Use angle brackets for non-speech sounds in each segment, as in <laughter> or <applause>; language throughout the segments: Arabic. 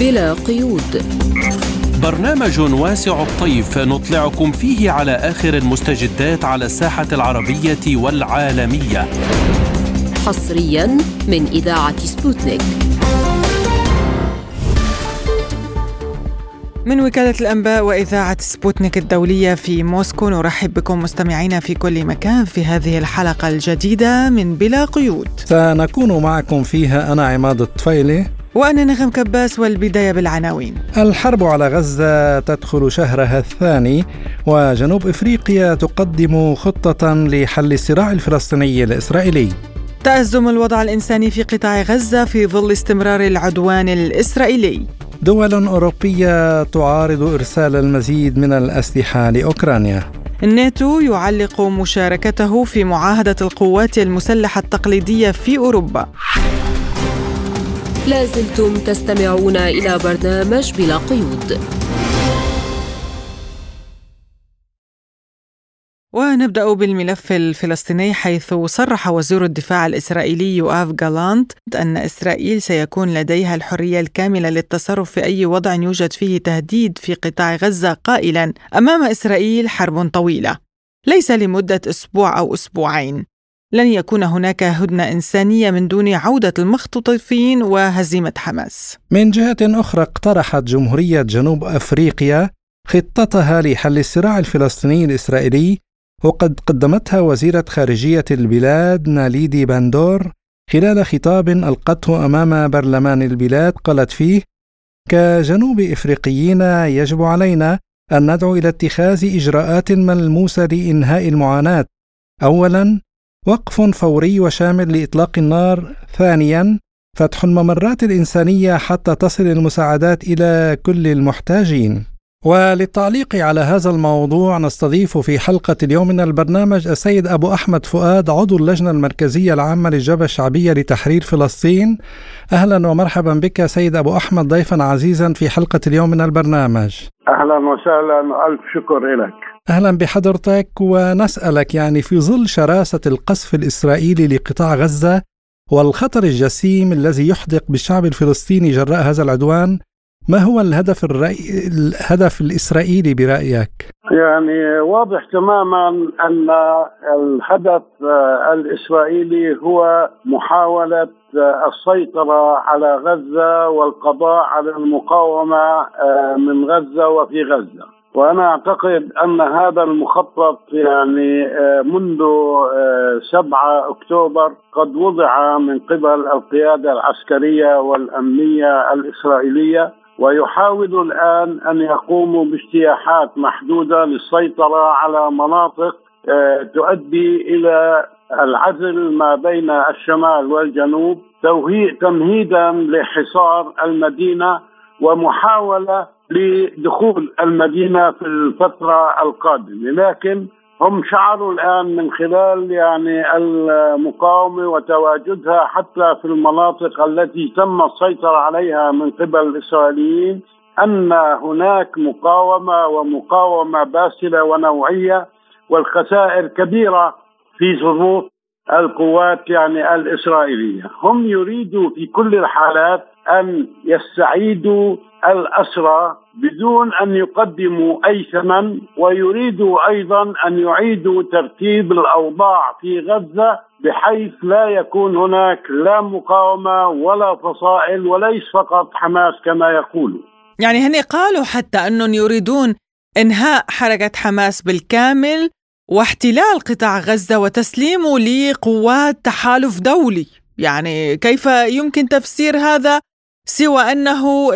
بلا قيود. برنامج واسع الطيف نطلعكم فيه على آخر المستجدات على الساحة العربية والعالمية. حصريا من إذاعة سبوتنيك. من وكالة الأنباء وإذاعة سبوتنيك الدولية في موسكو نرحب بكم مستمعينا في كل مكان في هذه الحلقة الجديدة من بلا قيود. سنكون معكم فيها أنا عماد الطفيلي. وأنا نغم كباس والبداية بالعناوين. الحرب على غزة تدخل شهرها الثاني وجنوب إفريقيا تقدم خطة لحل الصراع الفلسطيني الإسرائيلي. تأزم الوضع الإنساني في قطاع غزة في ظل استمرار العدوان الإسرائيلي. دول أوروبية تعارض إرسال المزيد من الأسلحة لأوكرانيا. الناتو يعلق مشاركته في معاهدة القوات المسلحة التقليدية في أوروبا. لازلتم تستمعون إلى برنامج بلا قيود. ونبدأ بالملف الفلسطيني حيث صرح وزير الدفاع الإسرائيلي يؤاف جالانت أن إسرائيل سيكون لديها الحرية الكاملة للتصرف في أي وضع يوجد فيه تهديد في قطاع غزة قائلا أمام إسرائيل حرب طويلة. ليس لمدة أسبوع أو أسبوعين. لن يكون هناك هدنة إنسانية من دون عودة المختطفين وهزيمة حماس. من جهة أخرى اقترحت جمهورية جنوب أفريقيا خطتها لحل الصراع الفلسطيني الإسرائيلي وقد قدمتها وزيرة خارجية البلاد ناليدي باندور خلال خطاب ألقته أمام برلمان البلاد قالت فيه كجنوب إفريقيين يجب علينا أن ندعو إلى اتخاذ إجراءات ملموسة لإنهاء المعاناة. أولا وقف فوري وشامل لإطلاق النار. ثانيا فتح الممرات الإنسانية حتى تصل المساعدات إلى كل المحتاجين. وللتعليق على هذا الموضوع نستضيف في حلقة اليوم من البرنامج السيد أبو أحمد فؤاد عضو اللجنة المركزية العامة للجبهة الشعبية لتحرير فلسطين. أهلا ومرحبا بك سيد أبو أحمد ضيفا عزيزا في حلقة اليوم من البرنامج. أهلا وسهلا ألف شكر لك. أهلا بحضرتك ونسألك يعني في ظل شراسة القصف الإسرائيلي لقطاع غزة والخطر الجسيم الذي يحدق بالشعب الفلسطيني جراء هذا العدوان ما هو الهدف الرأي الهدف الإسرائيلي برأيك؟ يعني واضح تماما أن الهدف الإسرائيلي هو محاولة السيطرة على غزة والقضاء على المقاومة من غزة وفي غزة وأنا أعتقد أن هذا المخطط يعني منذ 7 أكتوبر قد وضع من قبل القيادة العسكرية والأمنية الإسرائيلية ويحاول الآن أن يقوموا باجتياحات محدودة للسيطرة على مناطق تؤدي إلى العزل ما بين الشمال والجنوب تمهيدا لحصار المدينة ومحاولة لدخول المدينة في الفترة القادمة لكن هم شعروا الآن من خلال يعني المقاومة وتواجدها حتى في المناطق التي تم السيطرة عليها من قبل الإسرائيليين أن هناك مقاومة ومقاومة باسلة ونوعية والخسائر كبيرة في ظروف القوات يعني الإسرائيلية، هم يريدوا في كل الحالات أن يستعيدوا الأسرى بدون أن يقدموا أي ثمن ويريدوا أيضا أن يعيدوا ترتيب الأوضاع في غزة بحيث لا يكون هناك لا مقاومة ولا فصائل وليس فقط حماس كما يقولوا. يعني هن قالوا حتى أنهم يريدون إنهاء حركة حماس بالكامل واحتلال قطاع غزة وتسليمه لقوات تحالف دولي، يعني كيف يمكن تفسير هذا سوى أنه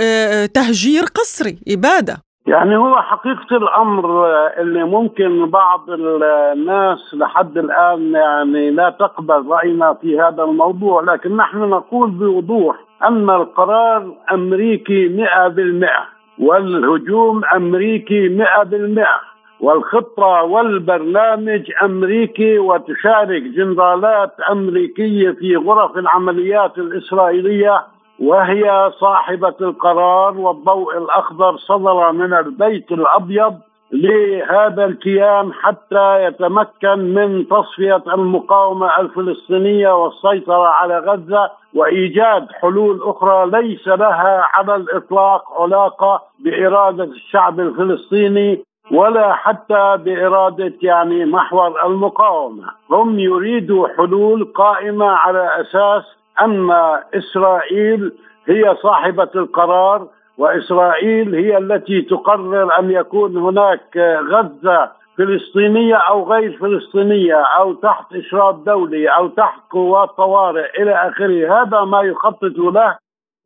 تهجير قسري إبادة؟ يعني هو حقيقة الأمر اللي ممكن بعض الناس لحد الآن يعني لا تقبل رأينا في هذا الموضوع لكن نحن نقول بوضوح أن القرار أمريكي مئة بالمئة والهجوم أمريكي مئة بالمئة. والخطة والبرنامج أمريكي وتشارك جنرالات أمريكية في غرف العمليات الإسرائيلية وهي صاحبة القرار والضوء الأخضر صدر من البيت الأبيض لهذا الكيان حتى يتمكن من تصفية المقاومة الفلسطينية والسيطرة على غزة وإيجاد حلول أخرى ليس لها على الإطلاق علاقة بإرادة الشعب الفلسطيني ولا حتى بإرادة يعني محور المقاومة، هم يريدوا حلول قائمة على أساس أن إسرائيل هي صاحبة القرار وإسرائيل هي التي تقرر أن يكون هناك غزة فلسطينية أو غير فلسطينية أو تحت إشراف دولي أو تحت قوات طوارئ إلى آخره، هذا ما يخطط له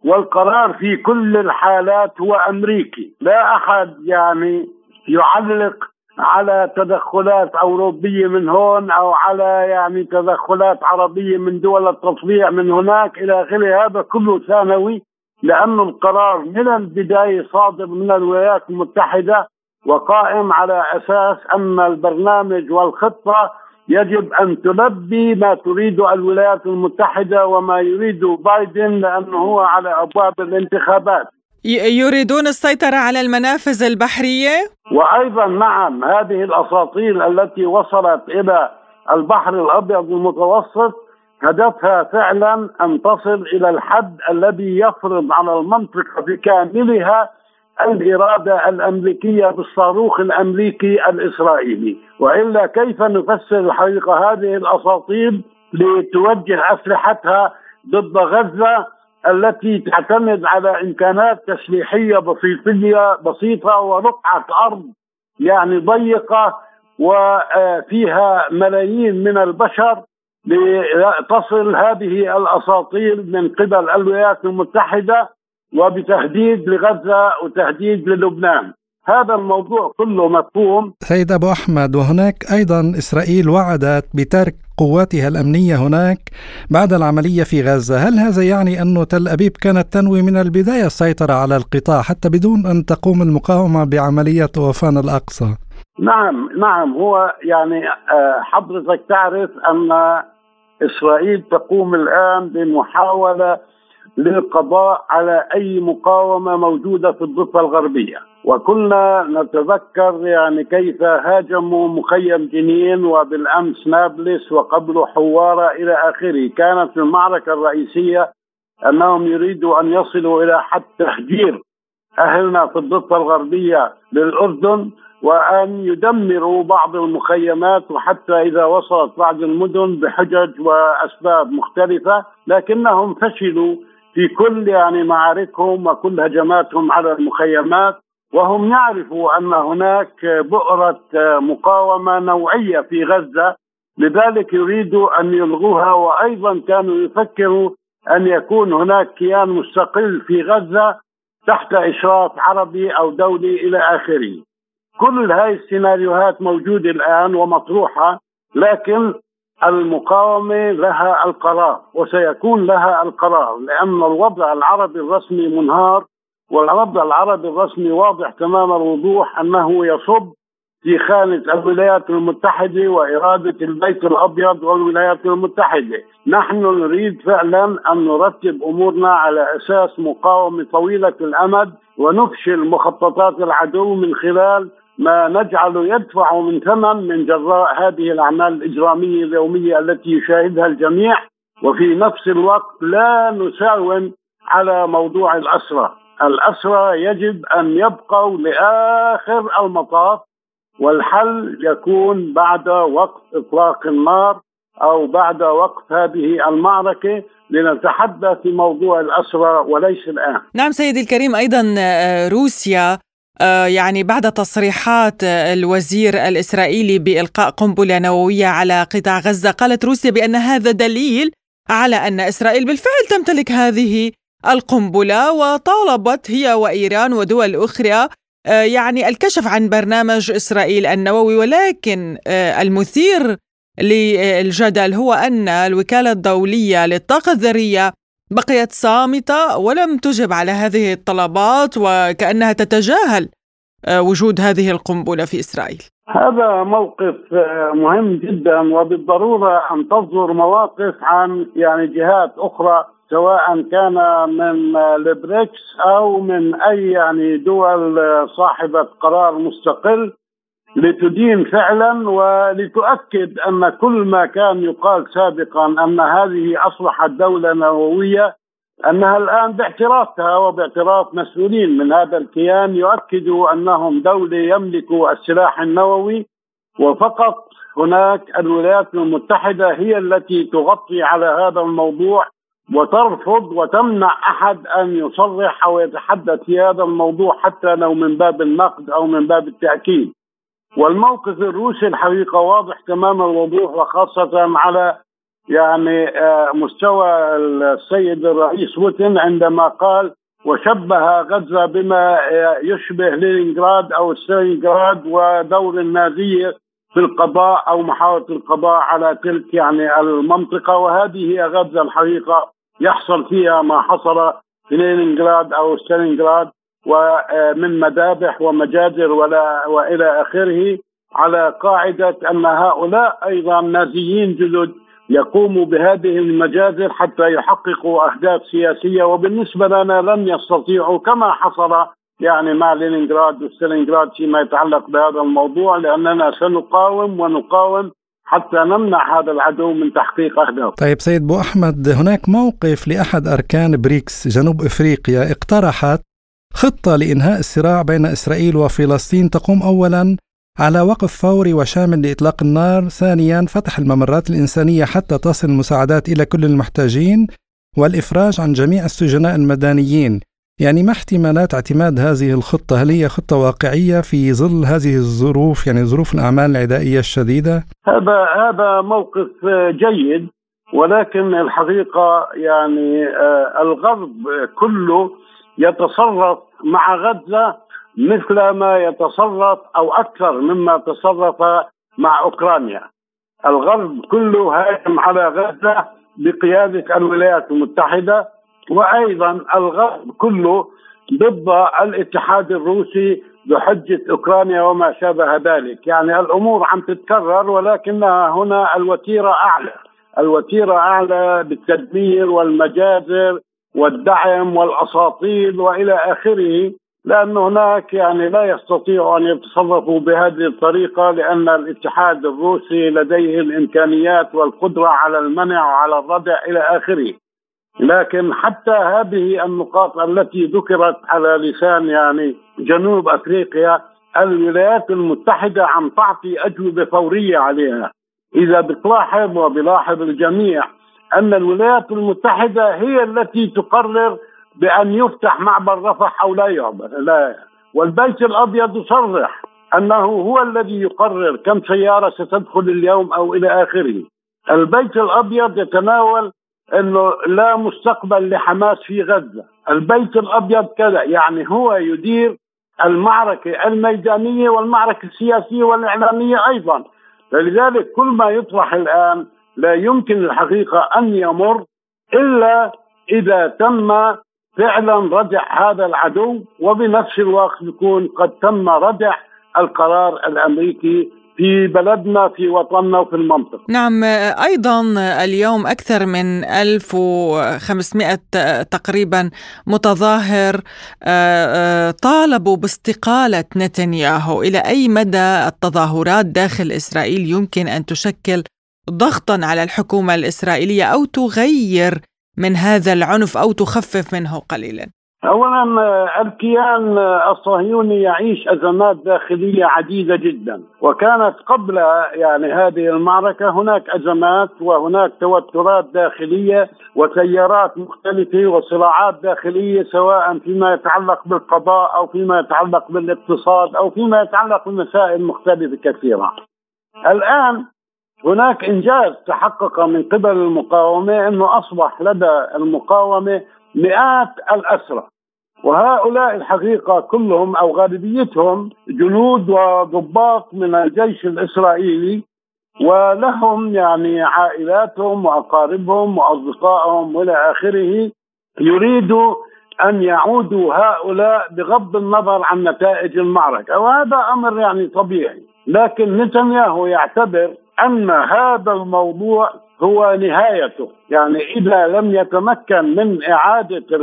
والقرار في كل الحالات هو أمريكي، لا أحد يعني يعلق على تدخلات أوروبية من هون أو على يعني تدخلات عربية من دول التطبيع من هناك إلى آخره. هذا كله ثانوي لأن القرار من البداية صادر من الولايات المتحدة وقائم على أساس أن البرنامج والخطة يجب أن تلبي ما تريد الولايات المتحدة وما يريد بايدن لأنه هو على أبواب الانتخابات. يريدون السيطرة على المنافذ البحرية؟ وأيضا نعم هذه الأساطيل التي وصلت إلى البحر الأبيض المتوسط هدفها فعلا أن تصل إلى الحد الذي يفرض على المنطقة بكاملها الإرادة الأمريكية بالصاروخ الأمريكي الإسرائيلي، وإلا كيف نفسر الحقيقة هذه الاساطيل لتوجه أسلحتها ضد غزة التي تعتمد على إمكانات تسليحية بسيطيه بسيطة ورقعه أرض يعني ضيقة وفيها ملايين من البشر لتصل هذه الاساطيل من قبل الولايات المتحدة وبتهديد لغزة وتهديد للبنان. هذا الموضوع كله مفهوم. سيد أبو أحمد وهناك أيضا إسرائيل وعدت بترك قواتها الأمنية هناك بعد العملية في غزة، هل هذا يعني انه تل أبيب كانت تنوي من البداية السيطرة على القطاع حتى بدون أن تقوم المقاومة بعملية طوفان الأقصى؟ نعم نعم هو يعني آه، حضرتك تعرف أن إسرائيل تقوم الآن بمحاولة للقضاء على أي مقاومة موجودة في الضفة الغربية. وكنا نتذكر يعني كيف هاجموا مخيم جنين وبالأمس نابلس وقبل حوارة إلى آخره. كانت المعركة الرئيسية أنهم يريدوا أن يصلوا إلى حد تهجير أهلنا في الضفة الغربية للأردن وأن يدمروا بعض المخيمات وحتى إذا وصلت بعض المدن بحجج وأسباب مختلفة لكنهم فشلوا في كل يعني معاركهم وكل هجماتهم على المخيمات وهم يعرفوا أن هناك بؤرة مقاومة نوعية في غزة. لذلك يريدوا أن يلغوها وأيضا كانوا يفكروا أن يكون هناك كيان مستقل في غزة تحت إشراف عربي أو دولي إلى آخره. كل هاي السيناريوهات موجودة الآن ومطروحة لكن المقاومة لها القرار وسيكون لها القرار لأن الوضع العربي الرسمي منهار والوضع العربي الرسمي واضح تمام الوضوح أنه يصب في خانة الولايات المتحدة وإرادة البيت الأبيض والولايات المتحدة. نحن نريد فعلا أن نرتب أمورنا على أساس مقاومة طويلة الأمد ونفشل مخططات العدو من خلال ما نجعل يدفع من ثمن من جراء هذه الأعمال الإجرامية اليومية التي يشاهدها الجميع وفي نفس الوقت لا نساوم على موضوع الاسرى، الاسرى يجب أن يبقوا لآخر المطاف والحل يكون بعد وقت إطلاق النار أو بعد وقت هذه المعركة لنتحدث في موضوع الاسرى وليس الآن. نعم سيدي الكريم أيضا آه، روسيا يعني بعد تصريحات الوزير الإسرائيلي بإلقاء قنبلة نووية على قطاع غزة قالت روسيا بأن هذا دليل على أن إسرائيل بالفعل تمتلك هذه القنبلة وطالبت هي وإيران ودول أخرى آه، يعني الكشف عن برنامج إسرائيل النووي. ولكن آه، المثير للجدل هو أن الوكالة الدولية للطاقة الذرية بقيت صامتة ولم تجب على هذه الطلبات وكأنها تتجاهل آه، وجود هذه القنبلة في إسرائيل. هذا موقف آه، مهم جدا وبالضرورة أن تصدر مواقف عن يعني جهات أخرى سواء كان من البريكس أو من أي يعني دول صاحبة قرار مستقل. لتدين فعلا ولتؤكد أن كل ما كان يقال سابقا أن هذه أصبحت دولة نووية أنها الآن باعترافها وباعتراف مسؤولين من هذا الكيان يؤكدوا أنهم دولة يملك السلاح النووي وفقط هناك الولايات المتحدة هي التي تغطي على هذا الموضوع وترفض وتمنع أحد أن يصرح أو يتحدث في هذا الموضوع حتى لو من باب النقد أو من باب التأكيد. والموقف الروسي الحقيقة واضح تمام الوضوح وخاصة على يعني آه، مستوى السيد الرئيس بوتين عندما قال وشبه غزة بما آه، يشبه لينينغراد أو ستالينغراد ودور النازيه في القضاء أو محاولة القضاء على تلك يعني المنطقة. وهذه هي غزة الحقيقة يحصل فيها ما حصل في لينينغراد أو ستالينغراد ومن مذابح ومجازر ولا وإلى آخره على قاعدة أن هؤلاء أيضا نازيين جدد يقوموا بهذه المجازر حتى يحققوا أهداف سياسية وبالنسبة لنا لن يستطيعوا كما حصل يعني مع لينينغراد وستالينغراد فيما يتعلق بهذا الموضوع لأننا سنقاوم ونقاوم حتى نمنع هذا العدو من تحقيق أهدافه. طيب سيد أبو أحمد هناك موقف لأحد أركان بريكس جنوب إفريقيا اقترحت خطة لإنهاء الصراع بين إسرائيل وفلسطين تقوم اولا على وقف فوري وشامل لإطلاق النار، ثانيا فتح الممرات الإنسانية حتى تصل المساعدات إلى كل المحتاجين والإفراج عن جميع السجناء المدنيين. يعني ما احتمالات اعتماد هذه الخطة؟ هل هي خطة واقعية في ظل هذه الظروف يعني ظروف الأعمال العدائية الشديدة؟ هذا هذا موقف جيد ولكن الحقيقة يعني آه، الغرب كله يتصرف مع غزة مثل ما يتصرف أو أكثر مما تصرف مع أوكرانيا. الغرب كله هاجم على غزة بقيادة الولايات المتحدة وأيضا الغرب كله ضد الاتحاد الروسي بحجة أوكرانيا وما شابه ذلك، يعني الأمور عم تتكرر ولكنها هنا الوتيرة أعلى، الوتيرة أعلى بالتدمير والمجازر والدعم والأساطيل وإلى آخره، لأن هناك يعني لا يستطيعوا أن يتصرفوا بهذه الطريقة لأن الاتحاد الروسي لديه الإمكانيات والقدرة على المنع وعلى الردع إلى آخره. لكن حتى هذه النقاط التي ذكرت على لسان يعني جنوب أفريقيا الولايات المتحدة عم تعطي أجوبة فورية عليها إذا بتلاحظ وبلاحظ الجميع أن الولايات المتحدة هي التي تقرر بأن يفتح معبر رفح أو لا يعبر لا. والبيت الأبيض يصرح أنه هو الذي يقرر كم سيارة ستدخل اليوم أو إلى آخره. البيت الأبيض يتناول إنه لا مستقبل لحماس في غزة، البيت الأبيض كذا، يعني هو يدير المعركة الميدانية والمعركة السياسية والإعلامية أيضا، فلذلك كل ما يطرح الآن لا يمكن الحقيقة أن يمر إلا إذا تم فعلا ردع هذا العدو وبنفس الوقت يكون قد تم ردع القرار الأمريكي في بلدنا في وطننا وفي المنطقة. نعم أيضا اليوم أكثر من 1500 تقريبا متظاهر آه، آه، طالبوا باستقالة نتنياهو. إلى أي مدى التظاهرات داخل إسرائيل يمكن أن تشكل ضغطا على الحكومة الإسرائيلية أو تغير من هذا العنف أو تخفف منه قليلا اولا الكيان الصهيوني يعيش أزمات داخلية عديدة جدا وكانت قبل يعني هذه المعركة هناك أزمات وهناك توترات داخلية وتيارات مختلفة وصراعات داخلية سواء فيما يتعلق بالقضاء أو فيما يتعلق بالاقتصاد أو فيما يتعلق بمسائل مختلفة كثيرة. الآن هناك إنجاز تحقق من قبل المقاومة إنه أصبح لدى المقاومة مئات الأسرى. وهؤلاء الحقيقة كلهم أو غالبيتهم جنود وضباط من الجيش الإسرائيلي ولهم يعني عائلاتهم وأقاربهم وأصدقائهم وإلى آخره يريدوا أن يعودوا هؤلاء بغض النظر عن نتائج المعركة. وهذا أمر يعني طبيعي. لكن نتنياهو يعتبر أن هذا الموضوع هو نهايته. يعني إذا لم يتمكن من إعادة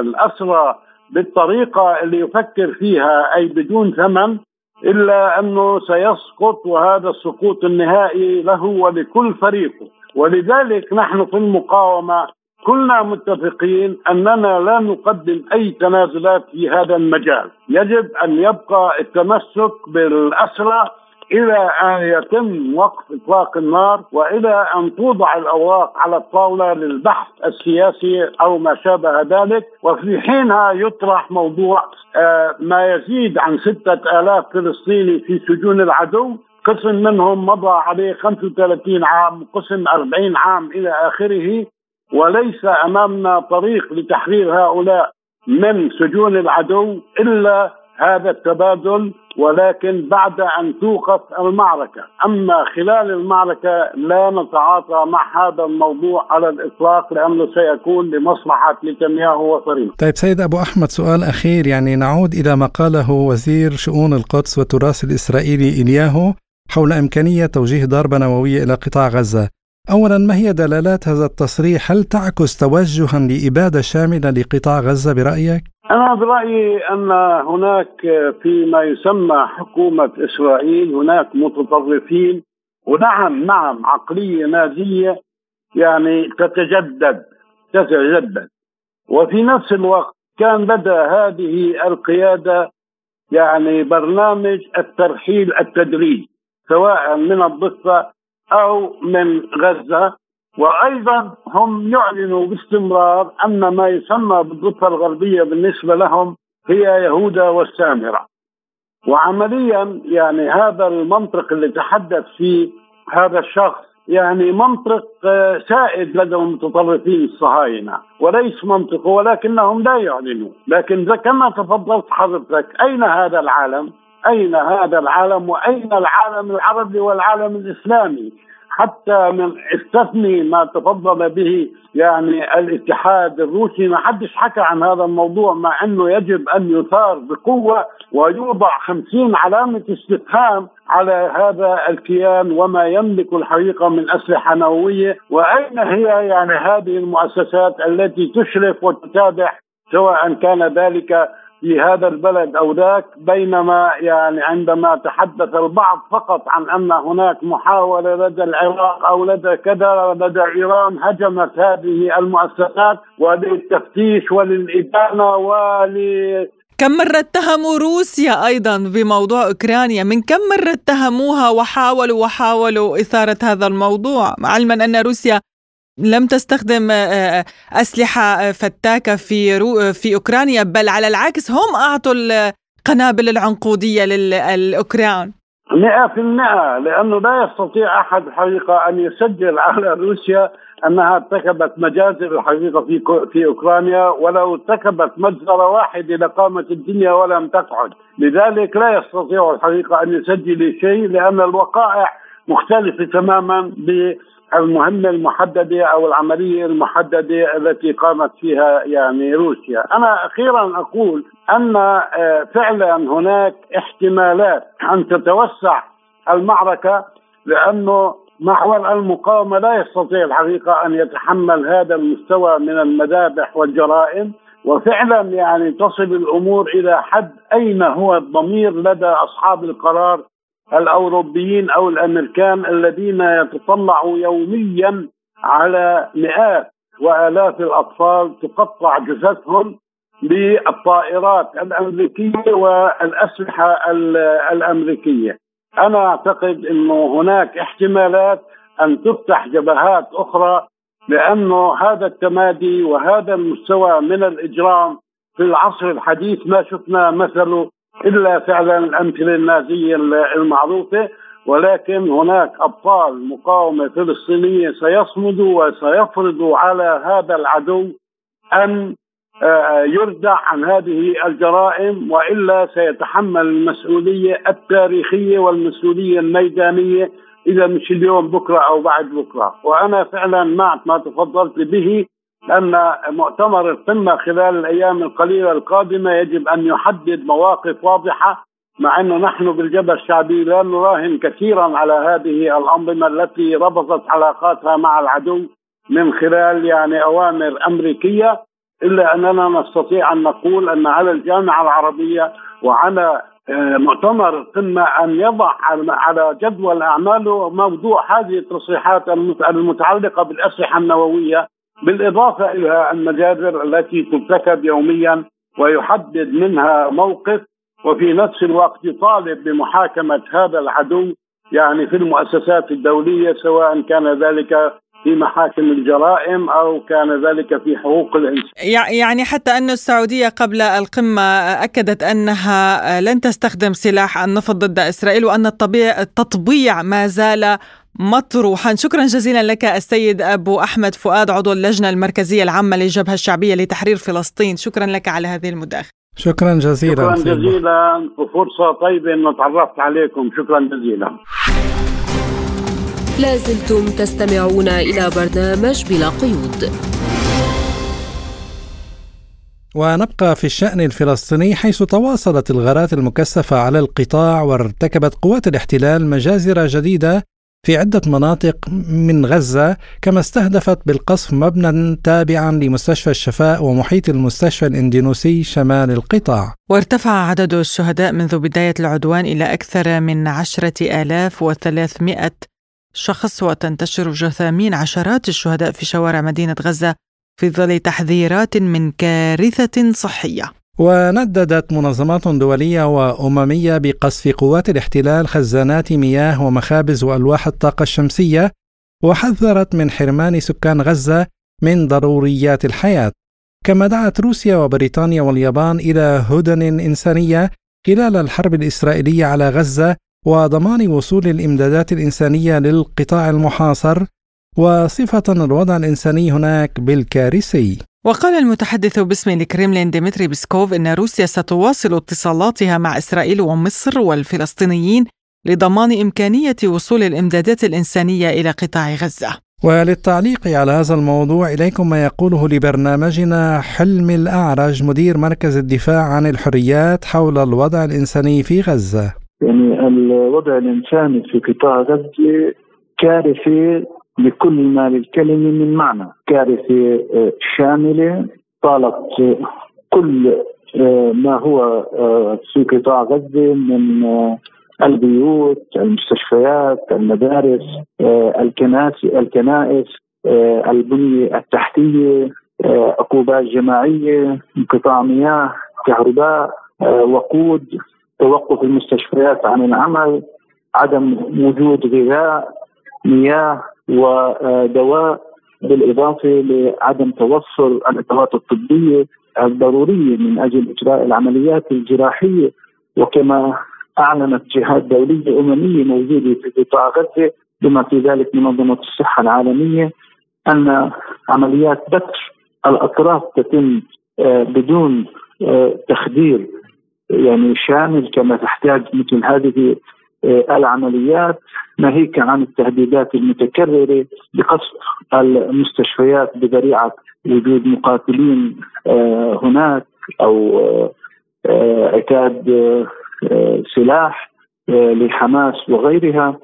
الأسرى بالطريقة اللي يفكر فيها أي بدون ثمن إلا أنه سيسقط وهذا السقوط النهائي له ولكل فريقه. ولذلك نحن في المقاومة كلنا متفقين أننا لا نقدم أي تنازلات في هذا المجال، يجب أن يبقى التمسك بالأسرى إلى أن يتم وقف إطلاق النار وإلى أن توضع الأوراق على الطاولة للبحث السياسي أو ما شابه ذلك. وفي حينها يطرح موضوع آه، ما يزيد عن ستة آلاف فلسطيني في سجون العدو. قسم منهم مضى عليه 35 عام قسم 40 عام إلى آخره. وليس أمامنا طريق لتحرير هؤلاء من سجون العدو إلا هذا التبادل ولكن بعد أن توقف المعركة، أما خلال المعركة لا نتعاطى مع هذا الموضوع على الإطلاق لأنه سيكون لمصلحة نتنياهو وفريقه. طيب سيد أبو أحمد سؤال أخير يعني نعود إلى ما قاله وزير شؤون القدس والتراث الإسرائيلي الياهو حول إمكانية توجيه ضربة نووية إلى قطاع غزة. اولا ما هي دلالات هذا التصريح؟ هل تعكس توجها لإبادة شاملة لقطاع غزة برأيك؟ أنا برأيي أن هناك فيما يسمى حكومة إسرائيل هناك متطرفين ونعم نعم عقلية نازية يعني تتجدد تتجدد. وفي نفس الوقت كان لدى هذه القيادة يعني برنامج الترحيل التدريجي سواء من الضفة أو من غزة. وأيضا هم يعلنوا باستمرار أن ما يسمى بالضفة الغربية بالنسبة لهم هي يهودا والسامرة. وعمليا يعني هذا المنطق اللي تحدث فيه هذا الشخص يعني منطق آه، سائد لدى المتطرفين الصهاينة وليس منطق ولكنهم لا يعلنوا، لكن كما تفضلت حضرتك أين هذا العالم؟ أين هذا العالم وأين العالم العربي والعالم الإسلامي؟ حتى من استثني ما تفضل به يعني الاتحاد الروسي. ما حدش حكى عن هذا الموضوع مع إنه يجب أن يثار بقوة ويوضع خمسين علامة استفهام على هذا الكيان وما يملك الحقيقة من أسلحة نووية. وأين هي يعني هذه المؤسسات التي تشرف وتتابع سواء كان ذلك في هذا البلد أو ذاك بينما يعني عندما تحدث البعض فقط عن أن هناك محاولة لدى العراق أو لدى كذا لدى إيران هجمت هذه المؤسسات وللتفتيش وللإدانة ول كم مرة اتهموا روسيا أيضا بموضوع أوكرانيا؟ من كم مرة اتهموها وحاولوا وحاولوا إثارة هذا الموضوع؟ علما أن روسيا لم تستخدم آه، آه، أسلحة فتاكة في في أوكرانيا بل على العكس هم أعطوا القنابل العنقودية للأوكران مئة في المئة لأنه لا يستطيع أحد الحقيقة أن يسجل على روسيا أنها ارتكبت مجازر الحقيقة في في أوكرانيا ولو ارتكبت مجزرة واحدة لقامت الدنيا ولم تقعد. لذلك لا يستطيع الحقيقة أن يسجل شيء لأن الوقائع مختلفة تماما المهمة المحددة أو العملية المحددة التي قامت فيها يعني روسيا، أنا أخيرا أقول أن آه، فعلا هناك احتمالات أن تتوسع المعركة لأنه محور المقاومة لا يستطيع الحقيقة أن يتحمل هذا المستوى من المذابح والجرائم. وفعلا يعني تصل الأمور إلى حد أين هو الضمير لدى أصحاب القرار الأوروبيين أو الأمريكان الذين يتطلعوا يوميا على مئات وآلاف الأطفال تقطع جثثهم بالطائرات الأمريكية والأسلحة الأمريكية. أنا أعتقد إنه هناك احتمالات أن تفتح جبهات أخرى لأنه هذا التمادي وهذا المستوى من الإجرام في العصر الحديث ما شفنا مثله إلا فعلا الأمثلة النازية المعروفة ولكن هناك أبطال مقاومة فلسطينية سيصمدوا وسيفرضوا على هذا العدو أن آه، يردع عن هذه الجرائم وإلا سيتحمل المسؤولية التاريخية والمسؤولية الميدانية إذا مش اليوم بكرة أو بعد بكرة. وأنا فعلا معك ما تفضلت به أن مؤتمر القمة خلال الأيام القليلة القادمة يجب أن يحدد مواقف واضحة مع أنه نحن بالجبهة الشعبية لا نراهن كثيرا على هذه الأنظمة التي ربطت علاقاتها مع العدو من خلال يعني أوامر أمريكية إلا أننا نستطيع أن نقول أن على الجامعة العربية وعلى آه، مؤتمر القمة أن يضع على جدول أعماله موضوع هذه التصريحات المتعلقة بالأسلحة النووية. بالإضافة إلى المجازر التي ترتكب يوميا ويحدد منها موقف وفي نفس الوقت يطالب بمحاكمة هذا العدو يعني في المؤسسات الدولية سواء كان ذلك في محاكم الجرائم أو كان ذلك في حقوق الإنسان. يعني حتى أن السعودية قبل القمة أكدت أنها لن تستخدم سلاح النفط ضد إسرائيل وأن التطبيع ما زال مطروحا شكرا جزيلا لك السيد أبو أحمد فؤاد عضو اللجنة المركزية العامة للجبهة الشعبية لتحرير فلسطين. شكرا لك على هذه المداخلة. شكرا جزيلا شكرا جزيلا. وفرصة طيبة ان تعرفت عليكم. شكرا جزيلا. لازلتم تستمعون إلى برنامج بلا قيود. ونبقى في الشأن الفلسطيني حيث تواصلت الغارات المكثفة على القطاع وارتكبت قوات الاحتلال مجازر جديدة في عدة مناطق من غزة كما استهدفت بالقصف مبنى تابعا لمستشفى الشفاء ومحيط المستشفى الإندونيسي شمال القطاع. وارتفع عدد الشهداء منذ بداية العدوان إلى أكثر من عشرة آلاف وثلاثمائة شخص وتنتشر جثامين عشرات الشهداء في شوارع مدينة غزة في ظل تحذيرات من كارثة صحية. ونددت منظمات دولية وأممية بقصف قوات الاحتلال خزانات مياه ومخابز وألواح الطاقة الشمسية وحذرت من حرمان سكان غزة من ضروريات الحياة. كما دعت روسيا وبريطانيا واليابان إلى هدن إنسانية خلال الحرب الإسرائيلية على غزة وضمان وصول الإمدادات الإنسانية للقطاع المحاصر وصف الوضع الإنساني هناك بالكارثي. وقال المتحدث باسم الكريملين ديمتري بيسكوف إن روسيا ستواصل اتصالاتها مع إسرائيل ومصر والفلسطينيين لضمان إمكانية وصول الإمدادات الإنسانية إلى قطاع غزة. وللتعليق على هذا الموضوع إليكم ما يقوله لبرنامجنا حلمي الأعرج مدير مركز الدفاع عن الحريات حول الوضع الإنساني في غزة. يعني الوضع الإنساني في قطاع غزة كارثة بكل ما للكلمة من معنى. كارثة آه، شاملة طالت كل آه، ما هو آه، في قطاع غزة من البيوت المستشفيات المدارس الكنائس الكنائس البنية التحتية عقوبات جماعية انقطاع مياه كهرباء وقود توقف المستشفيات عن العمل عدم وجود غذاء مياه ودواء بالإضافة لعدم توفر الادوات الطبية الضرورية من أجل إجراء العمليات الجراحية. وكما أعلنت جهات دولية أممية موجودة في قطاع غزة بما في ذلك منظمة الصحة العالمية أن عمليات بتر الأطراف تتم آه، بدون آه، تخدير يعني شامل كما تحتاج مثل هذه العمليات ناهيك عن التهديدات المتكررة بقصف المستشفيات بذريعة وجود مقاتلين آه، هناك أو آه، عتاد سلاح لحماس وغيرها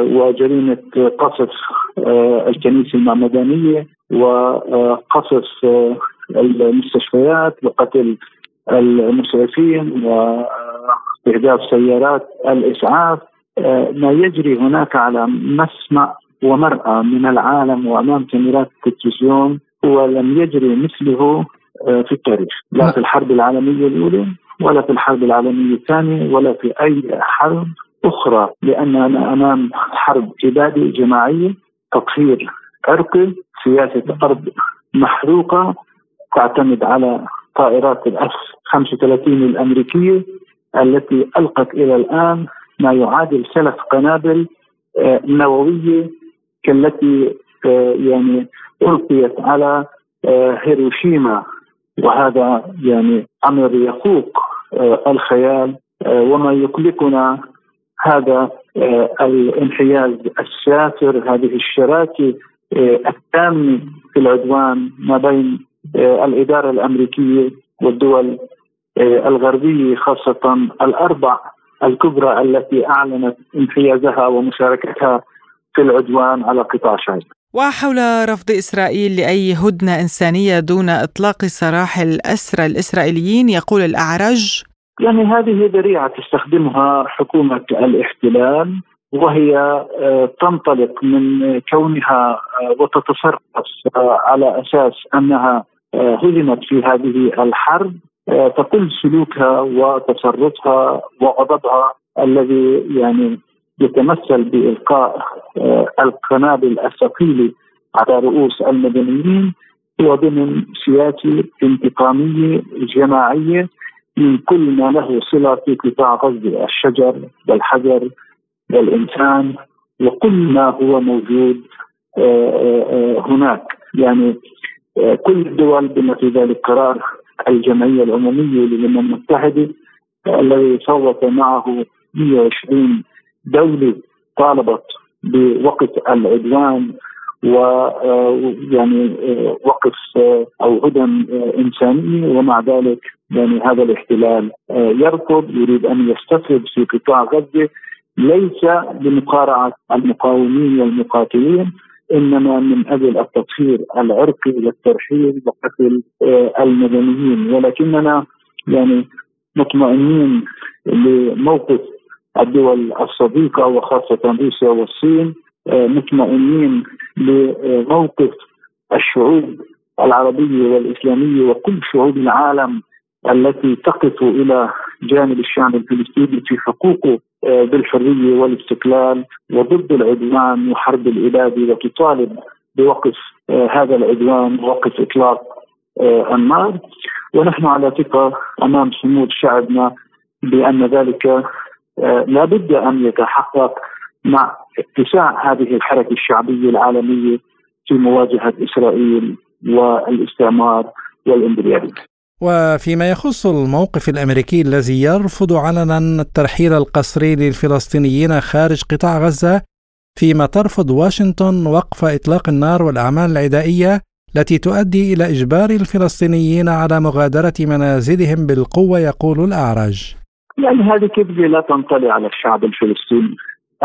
وجريمة قصف الكنيسة المعمدانية وقصف المستشفيات وقتل المسعفين واستهداف سيارات الإسعاف آه، ما يجري هناك على مسمع ومرأى من العالم وأمام كاميرات التلفزيون هو لم يجري مثله آه، في التاريخ لا في الحرب العالمية الأولى ولا في الحرب العالمية الثانية ولا في أي حرب أخرى لاننا أمام حرب إبادة جماعية تطهير عرقي سياسة أرض محروقة تعتمد على طائرات الأف 35 الأمريكية. التي ألقت إلى الآن ما يعادل ثلاث قنابل آه، نووية كالتي آه، يعني ألقيت على آه، هيروشيما. وهذا يعني أمر يفوق الخيال وما يقلقنا هذا الانحياز السافر هذه الشراكة التامة في العدوان ما بين الإدارة الأمريكية والدول آه، الغربيه خاصة الأربع الكبرى التي أعلنت انحيازها ومشاركتها في العدوان على قطاع شعب. وحول رفض إسرائيل لأي هدنة إنسانية دون إطلاق سراح الأسرى الإسرائيليين يقول الأعرج يعني هذه ذريعة تستخدمها حكومة الاحتلال وهي آه، تنطلق من كونها آه، وتتصرف آه، على أساس أنها هزمت في هذه الحرب فكل سلوكها وتصرفها وغضبها الذي يعني يتمثل بإلقاء القنابل الثقيله على رؤوس المدنيين هو ضمن سياسه انتقاميه جماعيه من كل ما له صلة في قطاع غزة الشجر والحجر والإنسان وكل ما هو موجود آه، آه، آه، هناك. يعني كل الدول بما في ذلك قرار الجمعية العمومية للأمم المتحدة الذي صوت معه 120 دولة طالبت بوقف العدوان ويعني وقف أو هدن إنسانية ومع ذلك يعني هذا الاحتلال يرفض يريد أن يستفرد في قطاع غزة ليس لمقارعه المقاومين والمقاتلين إنما من أجل التطهير العرقي والترحيل وقتل آه، المدنيين. ولكننا يعني مطمئنين لموقف الدول الصديقة وخاصة روسيا والصين آه، مطمئنين لموقف الشعوب العربية والإسلامية وكل شعوب العالم التي تقف إلى جانب الشعب الفلسطيني في حقوقه آه، بالحريه والاستقلال وضد العدوان وحرب الإبادة وتطالب بوقف آه، هذا العدوان ووقف إطلاق آه، النار ونحن على ثقة أمام صمود شعبنا بأن ذلك لا بد أن يتحقق مع اتساع هذه الحركة الشعبية العالمية في مواجهة إسرائيل والإستعمار والإمبريالية. وفيما يخص الموقف الأمريكي الذي يرفض علنا الترحيل القسري للفلسطينيين خارج قطاع غزة فيما ترفض واشنطن وقف إطلاق النار والأعمال العدائية التي تؤدي إلى إجبار الفلسطينيين على مغادرة منازلهم بالقوة يقول الأعرج. يعني هذه كذبه لا تنطلي على الشعب الفلسطيني.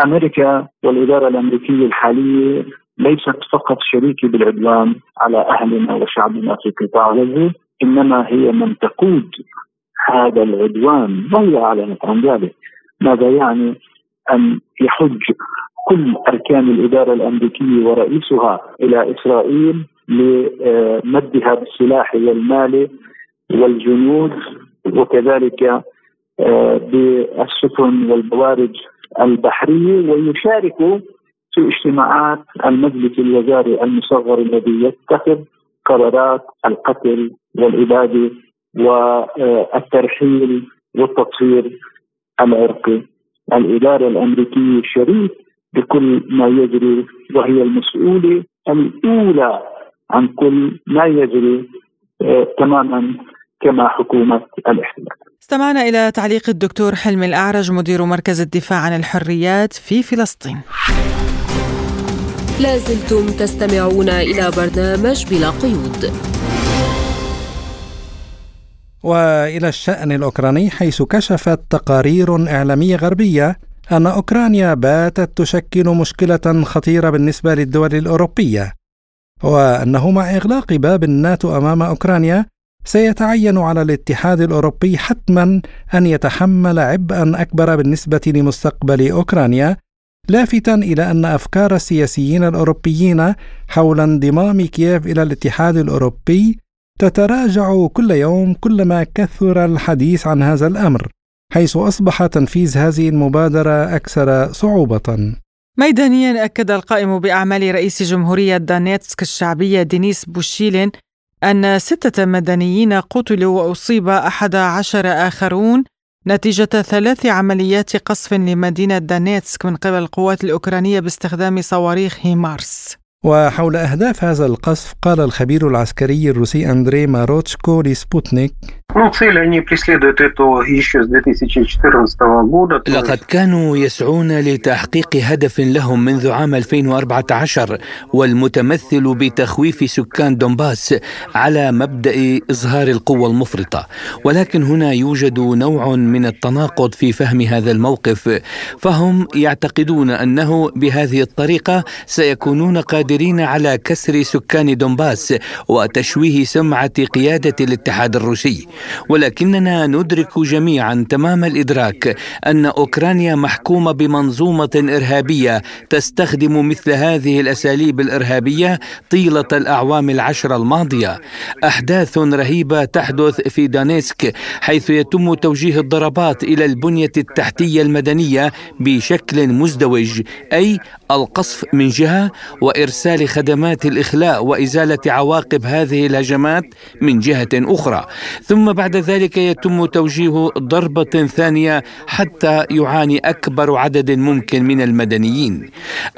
أمريكا والإدارة الأمريكية الحالية ليست فقط شريكة بالعدوان على أهلنا وشعبنا في قطاع غزة إنما هي من تقود هذا العدوان. وهي اعلنت عن ذلك؟ ماذا يعني أن يحج كل أركان الإدارة الأمريكية ورئيسها إلى إسرائيل لمدها بالسلاح والمال والجنود وكذلك آه، بالسفن والبوارج البحرية؟ ويشاركوا في اجتماعات المجلس الوزاري المصغر الذي يتخذ قرارات القتل والإبادة والترحيل والتطهير العرقي. الإدارة الأمريكية شريك بكل ما يجري وهي المسؤولة الأولى عن كل ما يجري آه، تماما كما حكومة الإحتلال. استمعنا إلى تعليق الدكتور حلمي الأعرج مدير مركز الدفاع عن الحريات في فلسطين. لازلتم تستمعون إلى برنامج بلا قيود. وإلى الشأن الأوكراني حيث كشفت تقارير إعلامية غربية أن أوكرانيا باتت تشكل مشكلة خطيرة بالنسبة للدول الأوروبية وأنه مع إغلاق باب الناتو أمام أوكرانيا سيتعين على الاتحاد الأوروبي حتما أن يتحمل عبئا أكبر بالنسبة لمستقبل أوكرانيا لافتا إلى أن أفكار السياسيين الأوروبيين حول انضمام كييف إلى الاتحاد الأوروبي تتراجع كل يوم كلما كثر الحديث عن هذا الأمر حيث أصبح تنفيذ هذه المبادرة أكثر صعوبة. ميدانيا أكد القائم بأعمال رئيس جمهورية دانيتسك الشعبية دينيس بوشيلين أن ستة مدنيين قتلوا وأصيب أحد عشر آخرون نتيجة ثلاث عمليات قصف لمدينة دانيتسك من قبل القوات الأوكرانية باستخدام صواريخ هيمارس وحول أهداف هذا القصف قال الخبير العسكري الروسي أندري ماروتشكو لسبوتنيك Ну, цель они преследуют эту еще с 2014 года. لقد كانوا يسعون لتحقيق هدف لهم منذ عام 2014 والمتمثل بتخويف سكان دونباس على مبدأ إظهار القوة المفرطة ولكن هنا يوجد نوع من التناقض في فهم هذا الموقف فهم يعتقدون أنه بهذه الطريقة سيكونون قادرين على كسر سكان دونباس وتشويه سمعة قيادة الاتحاد الروسي ولكننا ندرك جميعا تمام الإدراك أن أوكرانيا محكومة بمنظومة إرهابية تستخدم مثل هذه الأساليب الإرهابية طيلة الأعوام العشر الماضية. أحداث رهيبة تحدث في دانيسك حيث يتم توجيه الضربات إلى البنية التحتية المدنية بشكل مزدوج أي القصف من جهة وإرسال خدمات الإخلاء وإزالة عواقب هذه الهجمات من جهة أخرى. ثم بعد ذلك يتم توجيه ضربة ثانية حتى يعاني أكبر عدد ممكن من المدنيين.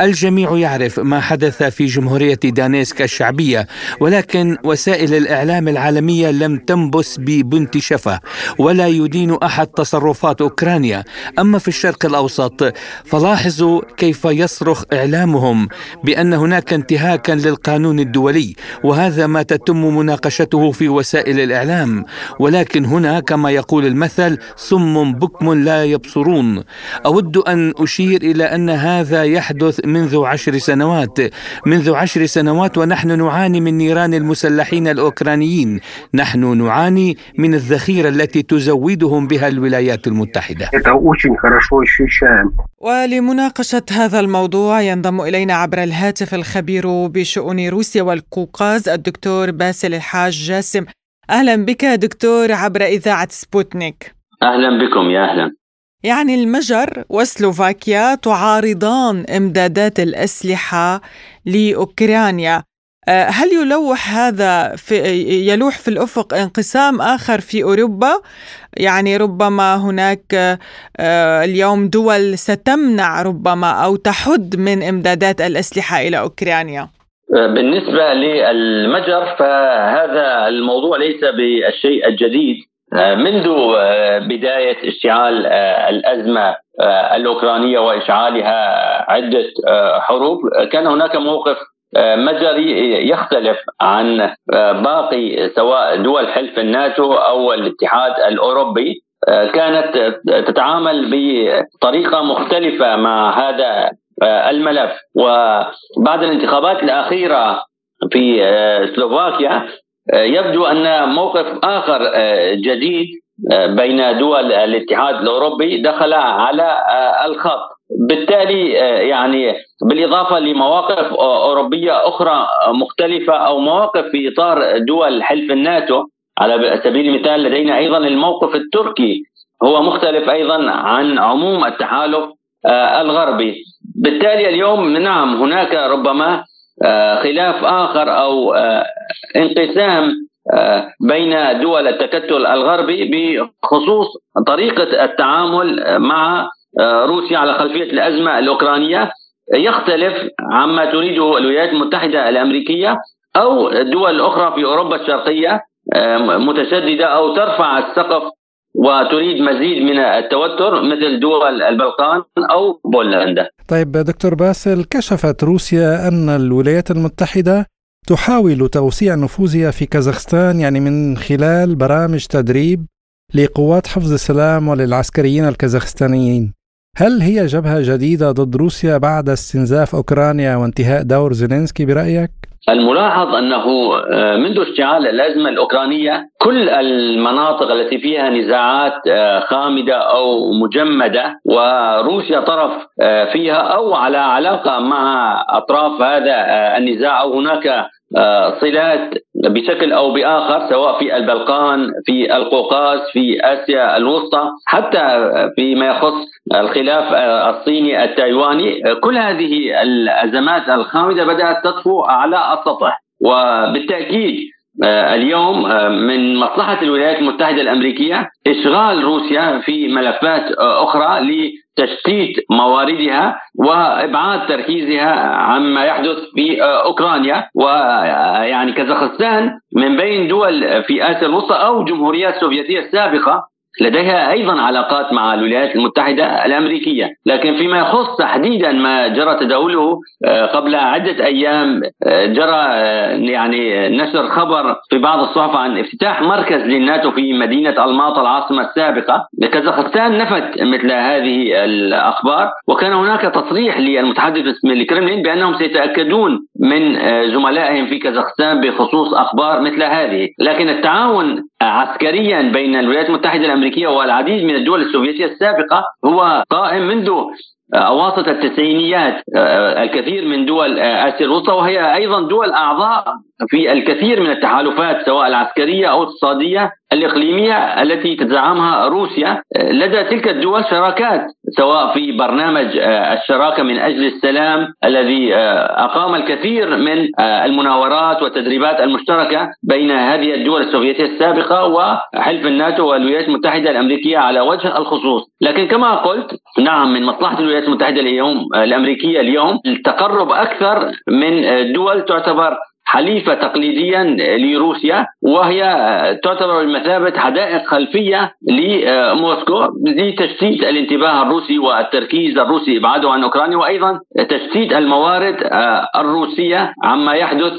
الجميع يعرف ما حدث في جمهورية دانيسك الشعبية ولكن وسائل الإعلام العالمية لم تنبس ببنت شفه ولا يدين أحد تصرفات أوكرانيا. أما في الشرق الأوسط فلاحظوا كيف يصرخ إعلامهم بأن هناك انتهاكا للقانون الدولي وهذا ما تتم مناقشته في وسائل الإعلام. ولكن هنا كما يقول المثل صم بكم لا يبصرون أود أن أشير إلى أن هذا يحدث منذ عشر سنوات. منذ عشر سنوات ونحن نعاني من نيران المسلحين الأوكرانيين. نحن نعاني من الذخيرة التي تزودهم بها الولايات المتحدة. ولمناقشة هذا الموضوع ينضم إلينا عبر الهاتف الخبير بشؤون روسيا والقوقاز الدكتور باسل الحاج جاسم. أهلا بك دكتور عبر إذاعة سبوتنيك. أهلا بكم يا أهلا. يعني المجر وسلوفاكيا تعارضان إمدادات الأسلحة لأوكرانيا. هل يلوح هذا في يلوح في الأفق انقسام آخر في أوروبا؟ يعني ربما هناك آه، اليوم دول ستمنع ربما أو تحد من إمدادات الأسلحة إلى أوكرانيا. بالنسبة للمجر فهذا الموضوع ليس بالشيء الجديد. منذ بداية اشتعال الأزمة الأوكرانية وإشعالها عدة حروب كان هناك موقف مجري يختلف عن باقي سواء دول حلف الناتو أو الاتحاد الأوروبي. كانت تتعامل بطريقة مختلفة مع هذا الملف. وبعد الانتخابات الأخيرة في سلوفاكيا يبدو أن موقف آخر جديد بين دول الاتحاد الأوروبي دخل على الخط. بالتالي يعني بالإضافة لمواقف أوروبية أخرى مختلفة أو مواقف في إطار دول حلف الناتو على سبيل المثال لدينا أيضا الموقف التركي هو مختلف أيضا عن عموم التحالف الغربي. بالتالي اليوم نعم هناك ربما خلاف آخر أو انقسام بين دول التكتل الغربي بخصوص طريقة التعامل مع روسيا على خلفية الأزمة الأوكرانية يختلف عما تريده الولايات المتحدة الأمريكية أو دول أخرى في أوروبا الشرقية متشددة أو ترفع السقف وتريد مزيد من التوتر مثل دول البلقان أو بولندا. طيب دكتور باسل كشفت روسيا أن الولايات المتحدة تحاول توسيع نفوذها في كازاخستان يعني من خلال برامج تدريب لقوات حفظ السلام وللعسكريين الكازاخستانيين. هل هي جبهة جديدة ضد روسيا بعد استنزاف أوكرانيا وانتهاء دور زيلينسكي برأيك؟ الملاحظ أنه منذ اشتعال الأزمة الأوكرانية كل المناطق التي فيها نزاعات خامدة أو مجمدة وروسيا طرف فيها أو على علاقة مع أطراف هذا النزاع أو هناك صلات بشكل أو بآخر سواء في البلقان في القوقاز في آسيا الوسطى حتى فيما يخص الخلاف الصيني التايواني. كل هذه الأزمات الخامدة بدأت تطفو على السطح. وبالتأكيد اليوم من مصلحة الولايات المتحدة الأمريكية إشغال روسيا في ملفات أخرى لتشتيت مواردها وإبعاد تركيزها عما يحدث في أوكرانيا. ويعني كازاخستان من بين دول في آسيا الوسطى أو جمهوريات سوفيتية السابقه لديها أيضا علاقات مع الولايات المتحدة الأمريكية، لكن فيما يخص تحديدا ما جرى تداوله قبل عدة أيام جرى يعني نشر خبر في بعض الصحف عن افتتاح مركز للناتو في مدينة الماطه العاصمة السابقة، كازاخستان نفت مثل هذه الأخبار. وكان هناك تصريح للمتحدث باسم الكرملين بأنهم سيتأكدون من زملائهم في كازاخستان بخصوص أخبار مثل هذه، لكن التعاون عسكريا بين الولايات المتحدة الأمريكية والعديد من الدول السوفيتية السابقة هو قائم منذ أواسط التسعينيات الكثير من دول آسيا الوسطى وهي أيضا دول أعضاء في الكثير من التحالفات سواء العسكرية أو الاقتصادية الإقليمية التي تزعمها روسيا لدى تلك الدول شراكات سواء في برنامج الشراكة من أجل السلام الذي أقام الكثير من المناورات والتدريبات المشتركة بين هذه الدول السوفيتية السابقة وحلف الناتو والولايات المتحدة الأمريكية على وجه الخصوص، لكن كما قلت نعم من مصلحة الولايات المتحدة اليوم الأمريكية اليوم التقرب أكثر من دول تعتبر حليفة تقليديا لروسيا وهي تعتبر بمثابة حدائق خلفية لموسكو لتشتيت الانتباه الروسي والتركيز الروسي إبعاده عن أوكرانيا وأيضا تشتيت الموارد الروسية عما يحدث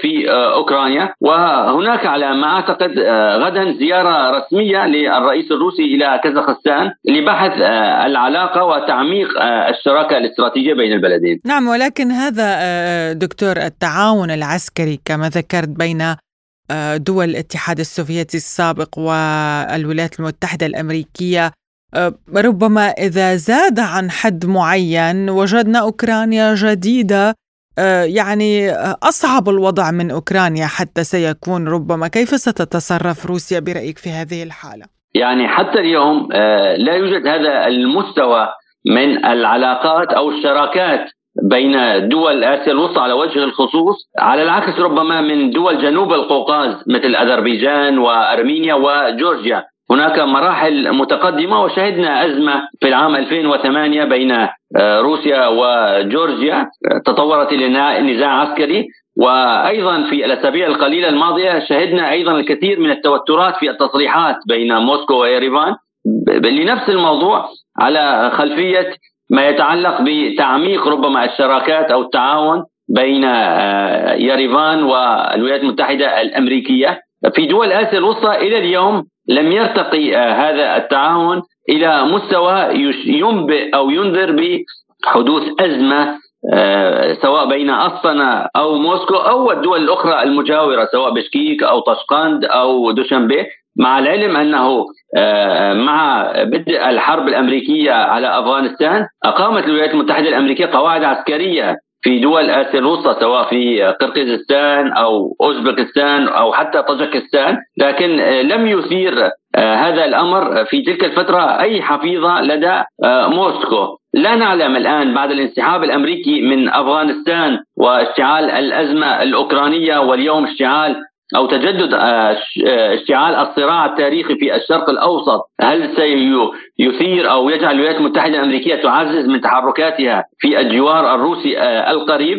في أوكرانيا. وهناك على ما أعتقد غدا زيارة رسمية للرئيس الروسي إلى كازاخستان لبحث العلاقة وتعميق الشراكة الاستراتيجية بين البلدين. نعم ولكن هذا دكتور التعاون العسكري العسكري كما ذكرت بين آه، دول الاتحاد السوفيتي السابق والولايات المتحدة الأمريكية آه، ربما إذا زاد عن حد معين وجدنا أوكرانيا جديدة آه، يعني أصعب الوضع من أوكرانيا حتى سيكون ربما كيف ستتصرف روسيا برأيك في هذه الحالة؟ يعني حتى اليوم لا يوجد هذا المستوى من العلاقات أو الشراكات بين دول آسيا الوسطى على وجه الخصوص. على العكس ربما من دول جنوب القوقاز مثل أذربيجان وأرمينيا وجورجيا. هناك مراحل متقدمة وشهدنا أزمة في العام 2008 بين آه، روسيا وجورجيا. تطورت إلى نزاع عسكري. وأيضا في الأسابيع القليلة الماضية شهدنا أيضا الكثير من التوترات في التصريحات بين موسكو ويريفان لنفس الموضوع على خلفية ما يتعلق بتعميق ربما الشراكات أو التعاون بين آه، يريفان والولايات المتحدة الأمريكية. في دول آسيا الوسطى إلى اليوم لم يرتقي آه، هذا التعاون إلى مستوى ينبئ أو ينذر بحدوث أزمة آه، سواء بين أسطنة أو موسكو أو الدول الأخرى المجاورة سواء بشكيك أو طشقند أو دوشنبه مع العلم أنه آه، مع بدء الحرب الأمريكية على أفغانستان أقامت الولايات المتحدة الأمريكية قواعد عسكرية في دول آسيا الوسطى سواء في قرقيزستان أو أوزبكستان أو حتى طاجكستان. لكن آه، لم يثير آه، هذا الأمر في تلك الفترة أي حفيظة لدى موسكو. لا نعلم الآن بعد الانسحاب الأمريكي من أفغانستان واشتعال الأزمة الأوكرانية واليوم اشتعال أو تجدد آه، آه، اشتعال الصراع التاريخي في الشرق الأوسط هل سيثير أو يجعل الولايات المتحدة الأمريكية تعزز من تحركاتها في الجوار الروسي آه، القريب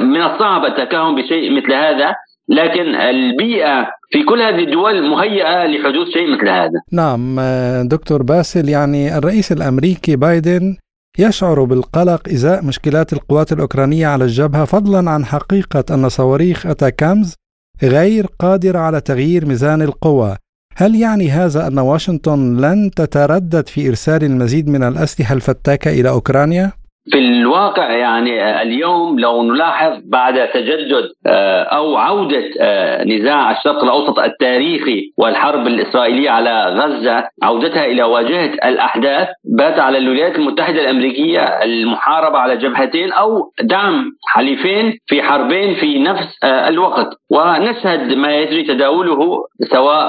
من الصعب التكهن بشيء مثل هذا لكن البيئة في كل هذه الدول مهيئة لحدوث شيء مثل هذا. نعم دكتور باسل يعني الرئيس الأمريكي بايدن يشعر بالقلق إزاء مشكلات القوات الأوكرانية على الجبهة فضلا عن حقيقة أن صواريخ أتاكامز غير قادرة على تغيير ميزان القوى هل يعني هذا أن واشنطن لن تتردد في إرسال المزيد من الأسلحة الفتاكة إلى أوكرانيا؟ في الواقع يعني اليوم لو نلاحظ بعد تجدد آه، أو عودة آه، نزاع الشرق الأوسط التاريخي والحرب الإسرائيلية على غزة عودتها إلى واجهة الأحداث بات على الولايات المتحدة الأمريكية المحاربة على جبهتين أو دعم حليفين في حربين في نفس آه، الوقت. ونشهد ما يجري تداوله سواء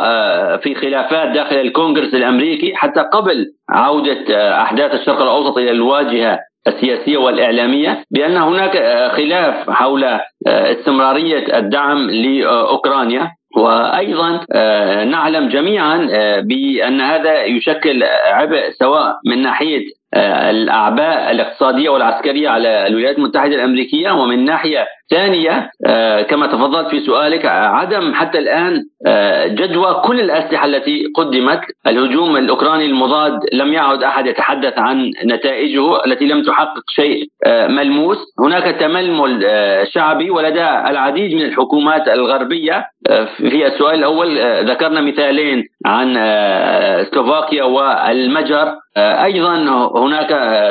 في خلافات داخل الكونغرس الأمريكي حتى قبل عودة أحداث الشرق الأوسط إلى الواجهة السياسية والإعلامية بأن هناك آه، خلاف حول آه، استمرارية الدعم لأوكرانيا. وأيضا آه، نعلم جميعا بأن هذا يشكل عبء سواء من ناحية الأعباء الاقتصادية والعسكرية على الولايات المتحدة الأمريكية ومن ناحية ثانية آه، كما تفضلت في سؤالك عدم حتى الآن آه، جدوى كل الأسلحة التي قدمت. الهجوم الأوكراني المضاد لم يعد أحد يتحدث عن نتائجه التي لم تحقق شيء آه، ملموس. هناك تململ شعبي ولدى العديد من الحكومات الغربية. في السؤال الأول ذكرنا مثالين عن سلوفاكيا والمجر. أيضا هناك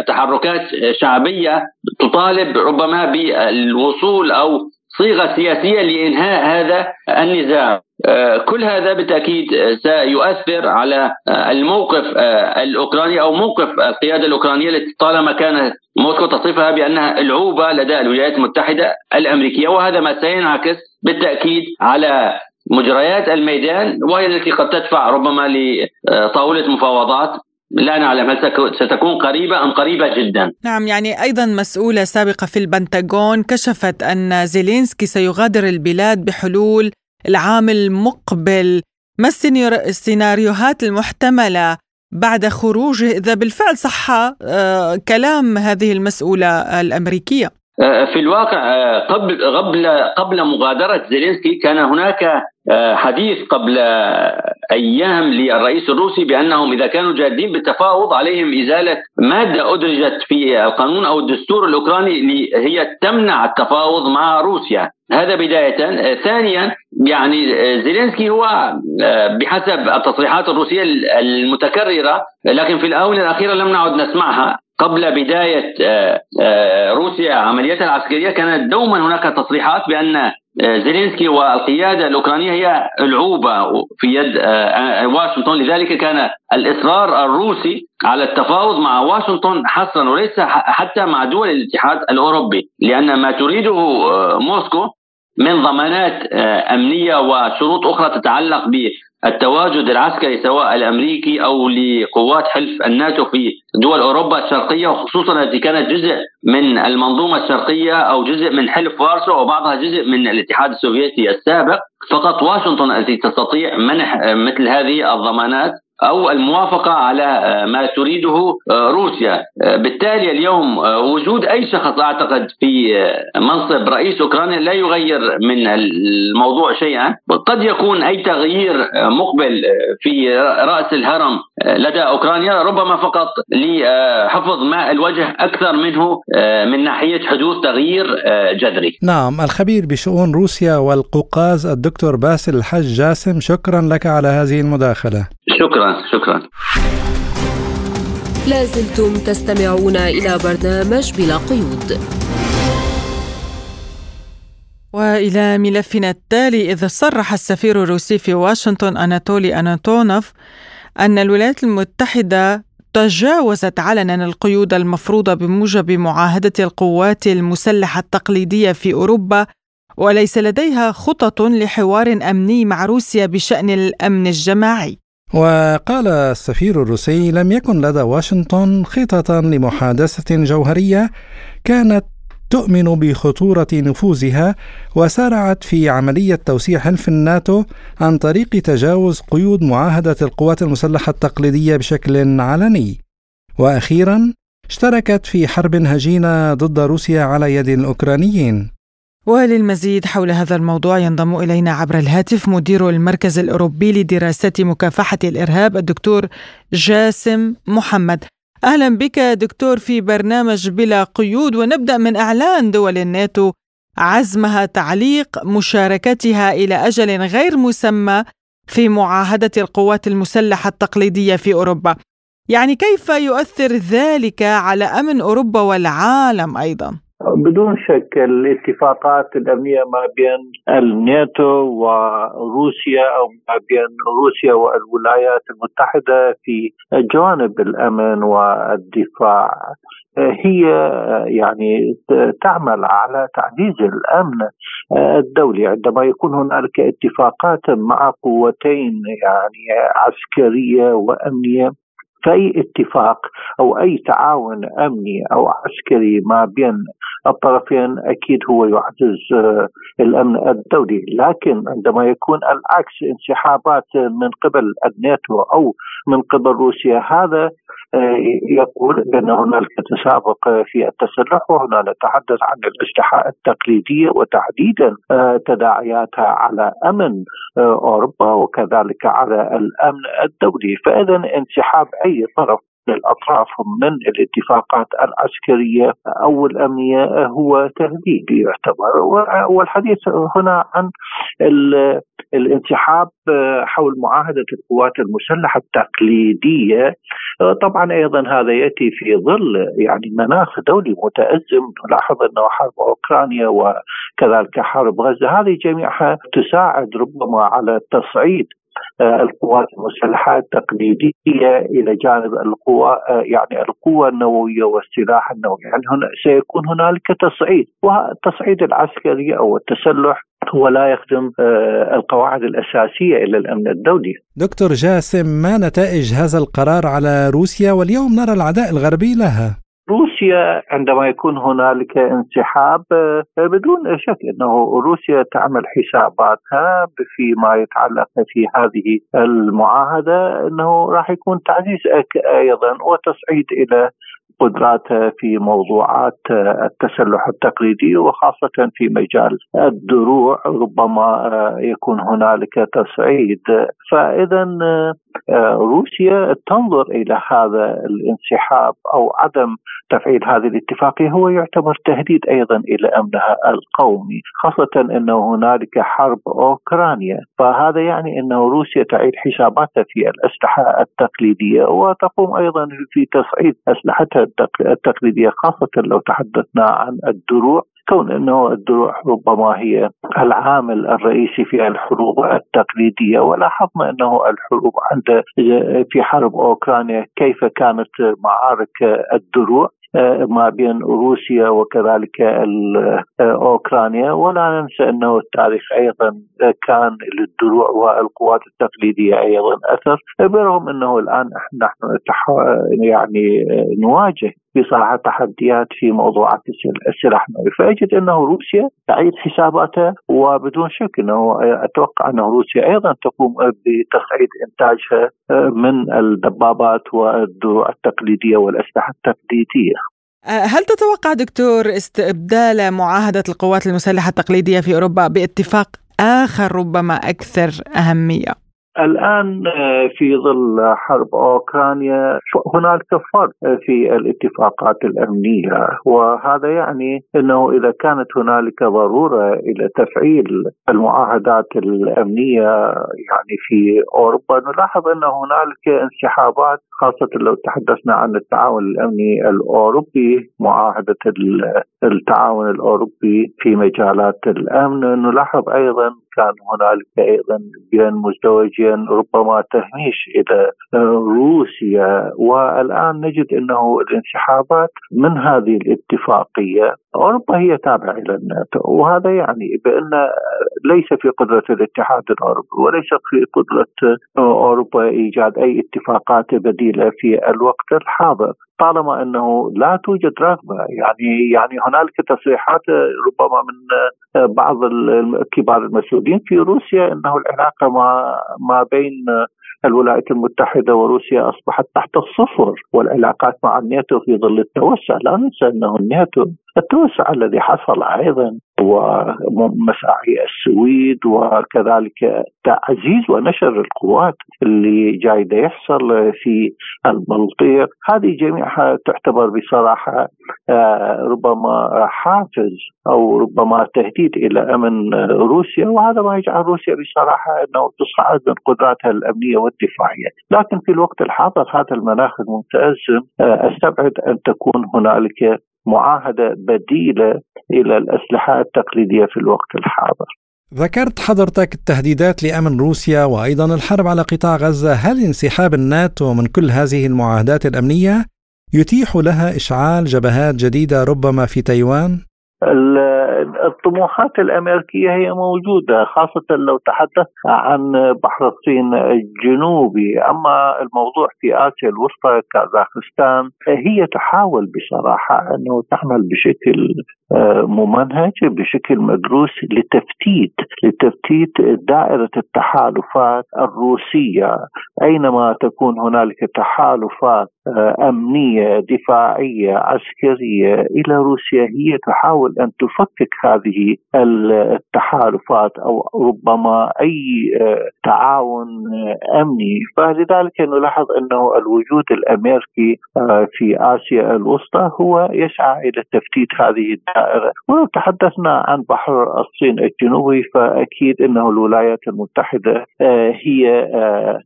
تحركات شعبية تطالب ربما بالوصول أو صيغة سياسية لإنهاء هذا النزاع. آه، كل هذا بالتأكيد سيؤثر على آه، الموقف آه، الأوكراني أو موقف القيادة الأوكرانية التي طالما كانت موسكو تصفها بأنها العوبة لدى الولايات المتحدة الأمريكية. وهذا ما سينعكس بالتأكيد على مجريات الميدان وهي التي قد تدفع ربما لطاولة مفاوضات لا نعلم هل ستكون قريبة أم قريبة جدا. نعم يعني أيضا مسؤولة سابقة في البنتاغون كشفت أن زيلينسكي سيغادر البلاد بحلول العام المقبل. ما السيناريوهات المحتملة بعد خروجه؟ إذا بالفعل صح آه، كلام هذه المسؤولة الأمريكية. في الواقع آه، قبل قبل قبل مغادرة زيلينسكي كان هناك حديث قبل أيام للرئيس الروسي بأنهم إذا كانوا جادين بالتفاوض عليهم إزالة مادة أدرجت في القانون أو الدستور الأوكراني هي تمنع التفاوض مع روسيا. هذا بداية. ثانيا يعني زيلينسكي هو بحسب التصريحات الروسية المتكررة لكن في الآونة الأخيرة لم نعد نسمعها. قبل بداية روسيا عملياتها العسكرية كانت دوما هناك تصريحات بأن زيلينسكي والقيادة الأوكرانية هي العوبة في يد واشنطن. لذلك كان الإصرار الروسي على التفاوض مع واشنطن حصرا وليس حتى مع دول الاتحاد الأوروبي لأن ما تريده موسكو من ضمانات أمنية وشروط أخرى تتعلق التواجد العسكري سواء الأمريكي أو لقوات حلف الناتو في دول أوروبا الشرقية وخصوصا التي كانت جزء من المنظومة الشرقية أو جزء من حلف وارسو وبعضها جزء من الاتحاد السوفيتي السابق. فقط واشنطن التي تستطيع منح مثل هذه الضمانات أو الموافقة على آه، ما تريده آه، روسيا آه، بالتالي اليوم وجود أي شخص أعتقد في منصب رئيس أوكرانيا لا يغير من الموضوع شيئا قد يكون أي تغيير مقبل في رأس الهرم لدى أوكرانيا ربما فقط لحفظ ماء الوجه أكثر منه من ناحية حدوث تغيير جذري. نعم الخبير بشؤون روسيا والقوقاز الدكتور باسل الحج جاسم شكرا لك على هذه المداخلة. شكرا شكرا لازلتم تستمعون إلى برنامج بلا قيود. وإلى ملفنا التالي إذ صرح السفير الروسي في واشنطن أناتولي أناتونوف أن الولايات المتحدة تجاوزت علنا القيود المفروضة بموجب معاهدة القوات المسلحة التقليدية في أوروبا وليس لديها خطط لحوار أمني مع روسيا بشأن الأمن الجماعي. وقال السفير الروسي لم يكن لدى واشنطن خططا لمحادثة جوهرية كانت تؤمن بخطورة نفوذها وسارعت في عملية توسيع حلف الناتو عن طريق تجاوز قيود معاهدة القوات المسلحة التقليدية بشكل علني. وأخيرا اشتركت في حرب هجينة ضد روسيا على يد الأوكرانيين. وللمزيد حول هذا الموضوع ينضم إلينا عبر الهاتف مدير المركز الأوروبي لدراسات مكافحة الإرهاب الدكتور جاسم محمد. أهلا بك دكتور في برنامج بلا قيود ونبدأ من إعلان دول الناتو عزمها تعليق مشاركتها إلى أجل غير مسمى في معاهدة القوات المسلحة التقليدية في أوروبا. يعني كيف يؤثر ذلك على أمن أوروبا والعالم أيضا؟ بدون شك الاتفاقات الأمنية ما بين الناتو وروسيا أو ما بين روسيا والولايات المتحدة في جوانب الأمن والدفاع هي يعني تعمل على تعزيز الأمن الدولي. عندما يكون هنالك اتفاقات مع قوتين يعني عسكرية وأمنية فاي اتفاق أو أي تعاون أمني أو عسكري ما بين الطرفين أكيد هو يعزز آه، الأمن الدولي، لكن عندما يكون العكس انسحابات من قبل الناتو أو من قبل روسيا هذا يقول بأن هنالك تسابق في التسلح وهنا نتحدث عن الأسلحة التقليدية وتحديدا آه، تداعياتها على أمن أوروبا وكذلك على الأمن الدولي، فاذا انسحاب أي طرف للاطراف من الاتفاقات العسكرية أو الامنيه هو تهديد يعتبر. والحديث هنا عن الانسحاب حول معاهدة القوات المسلحة التقليدية. طبعا أيضا هذا يأتي في ظل يعني مناخ دولي متأزم. نلاحظ أنه حرب أوكرانيا وكذلك حرب غزة هذه جميعها تساعد ربما على تصعيد القوات المسلحة التقليدية إلى جانب القوى آه، يعني القوه النووية والسلاح النووي، يعني هنا سيكون هنالك تصعيد، والتصعيد العسكري أو التسلح هو لا يخدم آه، القواعد الأساسية إلى الأمن الدولي. دكتور جاسم ما نتائج هذا القرار على روسيا واليوم نرى العداء الغربي لها؟ روسيا عندما يكون هنالك انسحاب آه، بدون شك أنه روسيا تعمل حساباتها فيما يتعلق في هذه المعاهدة أنه راح يكون تعزيز أيضا وتصعيد إلى قدراتها في موضوعات التسلح التقليدي وخاصة في مجال الدروع ربما يكون هنالك تصعيد. فإذا روسيا تنظر إلى هذا الانسحاب أو عدم تفعيل هذه الاتفاقية هو يعتبر تهديد أيضا إلى أمنها القومي خاصة أنه هنالك حرب أوكرانيا. فهذا يعني أنه روسيا تعيد حساباتها في الأسلحة التقليدية وتقوم أيضا في تصعيد أسلحتها التقليدية خاصة لو تحدثنا عن الدروع. كون إنه الدروع ربما هي العامل الرئيسي في الحروب التقليدية ولاحظنا إنه الحروب عند في حرب أوكرانيا كيف كانت معارك الدروع ما بين روسيا وكذلك أوكرانيا. ولا ننسى إنه التاريخ أيضا كان للدروع والقوات التقليدية أيضا أثر برغم إنه الآن نحن يعني نواجه بصراحه تحديات في موضوعات السلاح النووي فأجد أنه روسيا تعيد حساباتها وبدون شك انه أتوقع انه روسيا أيضا تقوم بتصعيد إنتاجها من الدبابات والدروع التقليديه والأسلحة التقليدية. هل تتوقع دكتور استبدال معاهدة القوات المسلحة التقليدية في أوروبا باتفاق آخر ربما أكثر أهمية؟ الآن آه، في ظل حرب أوكرانيا هنالك فرق في الاتفاقات الأمنية وهذا يعني إنه إذا كانت هنالك ضرورة إلى تفعيل المعاهدات الأمنية يعني في أوروبا نلاحظ إن هنالك انسحابات خاصة لو تحدثنا عن التعاون الأمني الأوروبي معاهدة التعاون الأوروبي في مجالات الأمن نلاحظ أيضا كان هنالك أيضا بين مزدوجين ربما تهميش إلى روسيا والآن نجد إنه الانسحابات من هذه الاتفاقية أوروبا هي تابعة إلى الناتو وهذا يعني بأن ليس في قدرة الاتحاد الأوروبي وليس في قدرة أوروبا إيجاد أي اتفاقات بديلة في الوقت الحاضر. طالما إنه لا توجد رغبة. يعني يعني هنالك تصريحات ربما من بعض كبار المسؤولين في روسيا إنه العلاقة ما ما بين الولايات المتحدة وروسيا أصبحت تحت الصفر والعلاقات مع الناتو في ظل التوسع. لا ننسى إنه الناتو التوسع الذي حصل أيضا ومساعي السويد وكذلك تعزيز ونشر القوات اللي جاي يحصل في البلطيق هذه جميعها تعتبر بصراحة آه، ربما حافز أو ربما تهديد إلى أمن روسيا وهذا ما يجعل روسيا بصراحة إنه تصعد من قدراتها الأمنية والدفاعية، لكن في الوقت الحاضر هذا المناخ المتأزم آه، أستبعد أن تكون هنالك معاهدة بديلة إلى الأسلحة التقليدية في الوقت الحاضر. ذكرت حضرتك التهديدات لأمن روسيا وأيضا الحرب على قطاع غزة، هل انسحاب الناتو من كل هذه المعاهدات الأمنية يتيح لها إشعال جبهات جديدة ربما في تايوان؟ الطموحات الأمريكية هي موجودة خاصة لو تحدث عن بحر الصين الجنوبي. أما الموضوع في آسيا الوسطى كازاخستان هي تحاول بصراحة أنه تعمل بشكل ممنهج بشكل مدروس لتفتيت لتفتيت دائرة التحالفات الروسية. أينما تكون هنالك تحالفات آه، أمنية دفاعية عسكرية إلى روسيا هي تحاول أن تفكك هذه التحالفات أو ربما أي آه، تعاون أمني. فلذلك نلاحظ أنه الوجود الأمريكي في آسيا الوسطى هو يسعى إلى تفتيت هذه ولو تحدثنا عن بحر الصين الجنوبي فأكيد أنه الولايات المتحدة آه، هي آه،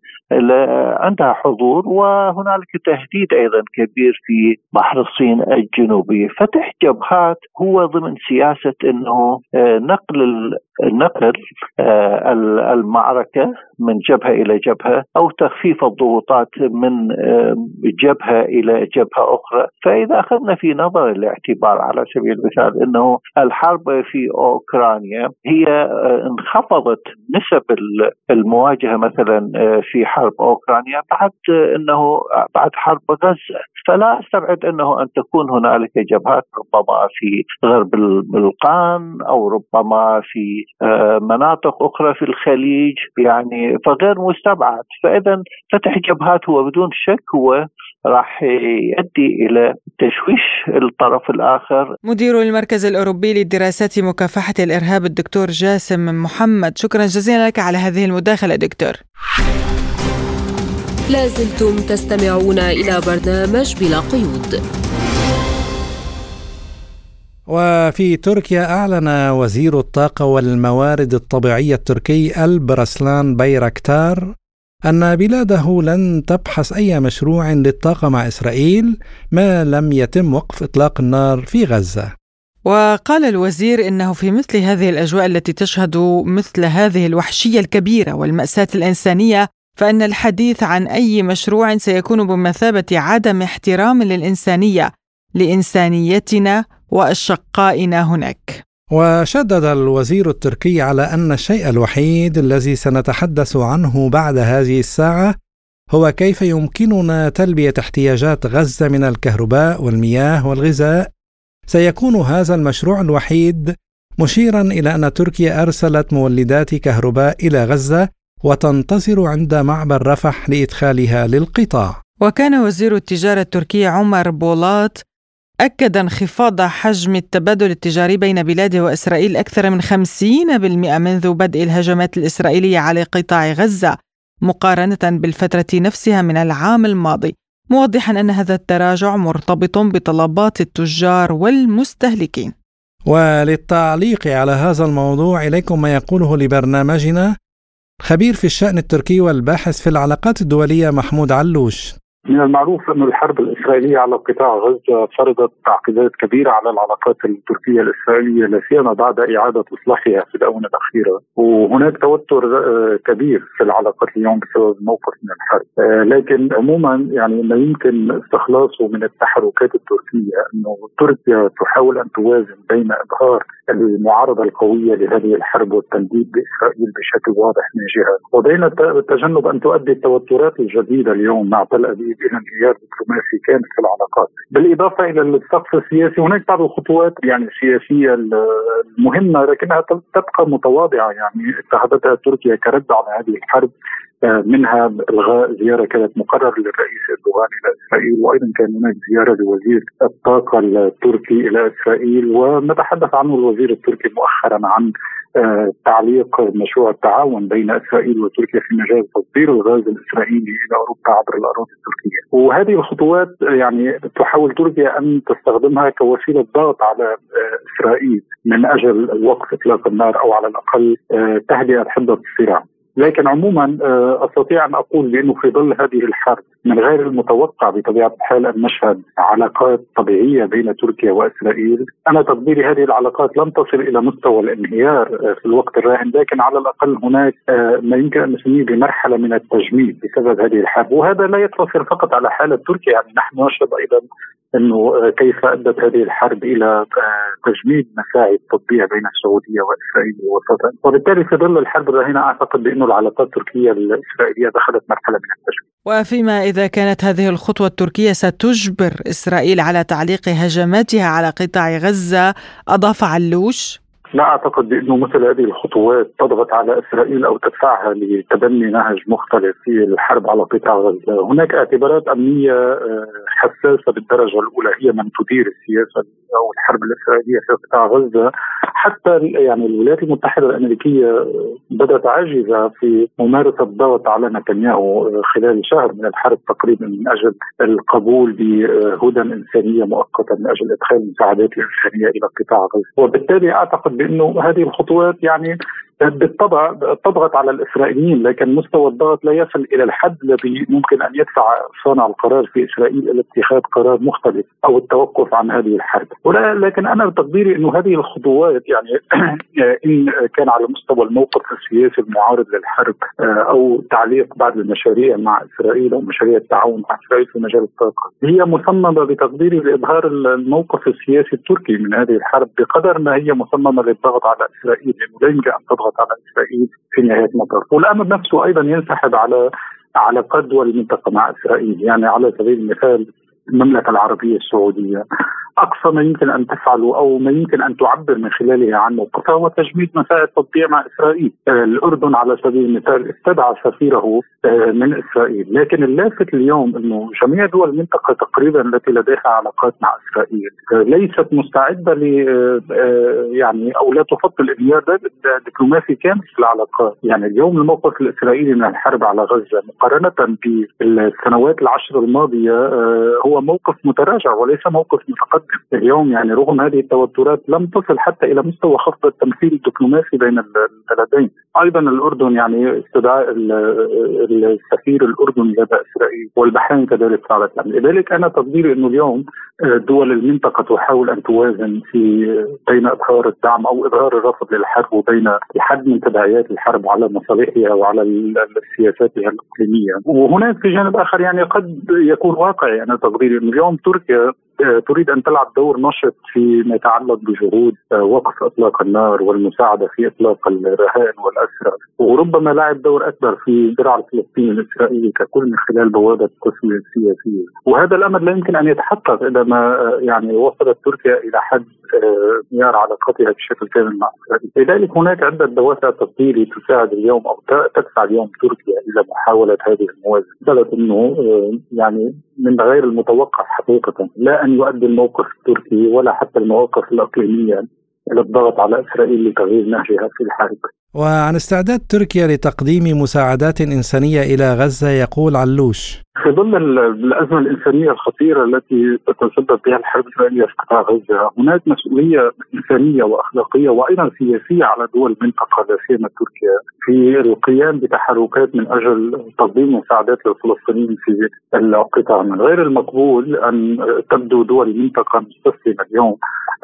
عندها حضور وهنالك تهديد أيضا كبير في بحر الصين الجنوبي. فتح جبهات هو ضمن سياسة إنه آه، نقل نقل آه، المعركة من جبهة إلى جبهة أو تخفيف الضغوطات من جبهة إلى جبهة أخرى، فإذا أخذنا في نظر الاعتبار على سبيل المثال إنه الحرب في أوكرانيا هي آه، انخفضت نسب المواجهة مثلا آه، في حرب أوكرانيا بعد إنه بعد حرب غزة، فلا أستبعد إنه أن تكون هنالك جبهات ربما في غرب البلقان أو ربما في آه، مناطق أخرى في الخليج يعني فغير مستبعد فاذا فتح جبهات هو بدون شك هو راح يؤدي إلى تشويش الطرف الآخر. مدير المركز الأوروبي لدراسات مكافحة الإرهاب الدكتور جاسم محمد، شكرا جزيلا لك على هذه المداخلة دكتور. لازلتم تستمعون إلى برنامج بلا قيود. وفي تركيا أعلن وزير الطاقة والموارد الطبيعية التركي ألبرسلان بيركتار أن بلاده لن تبحث أي مشروع للطاقة مع إسرائيل ما لم يتم وقف إطلاق النار في غزة. وقال الوزير إنه في مثل هذه الأجواء التي تشهد مثل هذه الوحشية الكبيرة والمأساة الإنسانية فإن الحديث عن أي مشروع سيكون بمثابة عدم احترام للإنسانية لإنسانيتنا واشقائنا هناك. وشدد الوزير التركي على أن الشيء الوحيد الذي سنتحدث عنه بعد هذه الساعة هو كيف يمكننا تلبية احتياجات غزة من الكهرباء والمياه والغذاء سيكون هذا المشروع الوحيد مشيرا إلى أن تركيا أرسلت مولدات كهرباء إلى غزة وتنتظر عند معبر رفح لإدخالها للقطاع. وكان وزير التجارة التركي عمر بولاط أكد انخفاض حجم التبادل التجاري بين بلاده وإسرائيل أكثر من 50% منذ بدء الهجمات الإسرائيلية على قطاع غزة مقارنة بالفترة نفسها من العام الماضي موضحا أن هذا التراجع مرتبط بطلبات التجار والمستهلكين. وللتعليق على هذا الموضوع إليكم ما يقوله لبرنامجنا خبير في الشأن التركي والباحث في العلاقات الدولية محمود علوش. من المعروف أن الحرب الإسرائيلية على قطاع غزة فرضت تعقيدات كبيرة على العلاقات التركية الإسرائيلية لا سيما بعد إعادة إصلاحها في الآونة الأخيرة. وهناك توتر آه، كبير في العلاقات اليوم بسبب الموقف من الحرب. آه، لكن عموما يعني ما يمكن استخلاصه من التحركات التركية أنه تركيا تحاول أن توازن بين إظهار المعارضة القوية لهذه الحرب والتنديد بإسرائيل بشكل واضح من جهة. وبين التجنب أن تؤدي التوترات الجديدة اليوم مع تل أبيب انهيار دبلوماسي كامل في العلاقات. بالإضافة إلى السقف السياسي هناك بعض الخطوات يعني السياسية المهمة لكنها تبقى متواضعة. يعني اتخذتها تركيا كرد على هذه الحرب آه، منها إلغاء زيارة كانت مقررة للرئيس إردوغان إلى إسرائيل وأيضا كان هناك زيارة لوزير الطاقة التركي إلى إسرائيل. ونتحدث عنه الوزير التركي مؤخرا عن تعليق مشروع التعاون بين إسرائيل وتركيا في مجال تصدير الغاز الإسرائيلي إلى أوروبا عبر الأراضي التركية، وهذه الخطوات يعني تحاول تركيا أن تستخدمها كوسيلة ضغط على آه، إسرائيل من أجل وقف إطلاق النار أو على الأقل تهدئة حدة الصراع. لكن عموما آه، أستطيع أن أقول بانه في ظل هذه الحرب من غير المتوقع بطبيعة الحال أن نشهد علاقات طبيعية بين تركيا وإسرائيل، أنا تقديري هذه العلاقات لم تصل إلى مستوى الانهيار آه، في الوقت الراهن، لكن على الأقل هناك آه، ما يمكن أن نسميه بمرحلة من التجميد بسبب هذه الحرب، وهذا لا يقتصر فقط على حالة تركيا، يعني نحن نشهد أيضا أنه كيف أدت هذه الحرب إلى تجميد مساعي التطبيع بين السعودية وإسرائيل وبالتالي في ظل الحرب الراهنة أعتقد بأنه العلاقات التركية الإسرائيلية دخلت مرحلة من التجميد. وفيما إذا كانت هذه الخطوة التركية ستجبر إسرائيل على تعليق هجماتها على قطاع غزة، أضاف علوش. لا أعتقد بأنه مثل هذه الخطوات تضغط على إسرائيل أو تدفعها لتبني نهج مختلف في الحرب على قطاع غزة، هناك اعتبارات أمنية آه، حساسة بالدرجة الأولى هي من تدير السياسة أو الحرب الإسرائيلية في قطاع غزة، حتى يعني الولايات المتحدة الأمريكية بدأت عاجزه في ممارسة الضغط على نتنياهو آه، خلال شهر من الحرب تقريبا من أجل القبول بهدى إنسانية مؤقته من أجل إدخال المساعدات الإنسانية إلى قطاع غزة، وبالتالي أعتقد بأنه هذه الخطوات يعني بالطبع تضغط على الإسرائيليين لكن مستوى الضغط لا يصل إلى الحد الذي ممكن أن يدفع صانع القرار في إسرائيل إلى اتخاذ قرار مختلف أو التوقف عن هذه الحرب. لكن أنا بتقديري إنه هذه الخطوات يعني <clears throat> إن كان على مستوى الموقف السياسي المعارض للحرب أو تعليق بعض المشاريع مع إسرائيل أو مشاريع التعاون مع إسرائيل في مجال الطاقة هي مصممة بتقديري لإظهار الموقف السياسي التركي من هذه الحرب بقدر ما هي مصممة للضغط على إسرائيل لأنه لا يمكن أن تضغط على إسرائيل في نهاية المطاف والأمر نفسه أيضا ينسحب على علاقات دول المنطقة مع إسرائيل. يعني على سبيل المثال المملكة العربية السعودية. أقصى ما يمكن أن تفعله أو ما يمكن أن تعبر من خلاله عن موقفها هو تجميد مسائل التطبيع مع إسرائيل. آه، الأردن على سبيل المثال استدعى سفيره آه، من إسرائيل، لكن اللافت اليوم إنه جميع دول المنطقة تقريبا التي لديها علاقات مع إسرائيل آه، ليست مستعدة ل يعني أو لا تفضل انهيار دبلوماسي كامل في العلاقات، يعني اليوم الموقف الإسرائيلي من الحرب على غزة مقارنة بالسنوات العشر الماضية هو موقف متراجع وليس موقف متقدم اليوم يعني رغم هذه التوترات لم تصل حتى إلى مستوى خفض التمثيل الدبلوماسي بين البلدين، أيضا الأردن يعني استدعاء السفير الاردني لدى إسرائيل والبحرين كذلك فعلت يعني لذلك أنا تقديري إنه اليوم آه، دول المنطقة تحاول أن توازن في بين إظهار الدعم أو إظهار الرفض للحرب وبين الحد من تداعيات الحرب على مصالحها وعلى سياساتها الإقليمية، وهناك في جانب آخر يعني قد يكون واقعي أنا تقديري انه اليوم تركيا آه، تريد أن تلعب دور نشط فيما يتعلق بجهود آه، وقف إطلاق النار والمساعدة في إطلاق الرهائن والأسرى. وربما لعب دور أكبر في الصراع الفلسطيني الإسرائيلي ككل من خلال بوابة التسويه السياسيه وهذا الأمر لا يمكن أن يتحقق إذا ما آه، يعني وصلت تركيا إلى حد انهيار علاقتها بشكل كامل مع إسرائيل، لذلك هناك عدة دوافع تقديري تساعد اليوم أو تدفع اليوم تركيا إلى محاولة هذه الموازنة، مساله إنه يعني من غير المتوقع حقيقة لا أن يؤدي الموقف التركي ولا حتى المواقف الإقليمية إلى الضغط على إسرائيل لتغيير نهجها في الحرب. وعن استعداد تركيا لتقديم مساعدات إنسانية إلى غزة يقول علوش. في ظل الأزمة الإنسانية الخطيرة التي تتسبب بها الحرب الإسرائيلية في قطاع غزة، هناك مسؤولية إنسانية وأخلاقية وأيضا سياسية على دول المنطقة لا سيما تركيا في القيام بتحركات من أجل تقديم مساعدات للفلسطينيين في القطاع، من غير المقبول أن تبدو دول المنطقة مستسلمة اليوم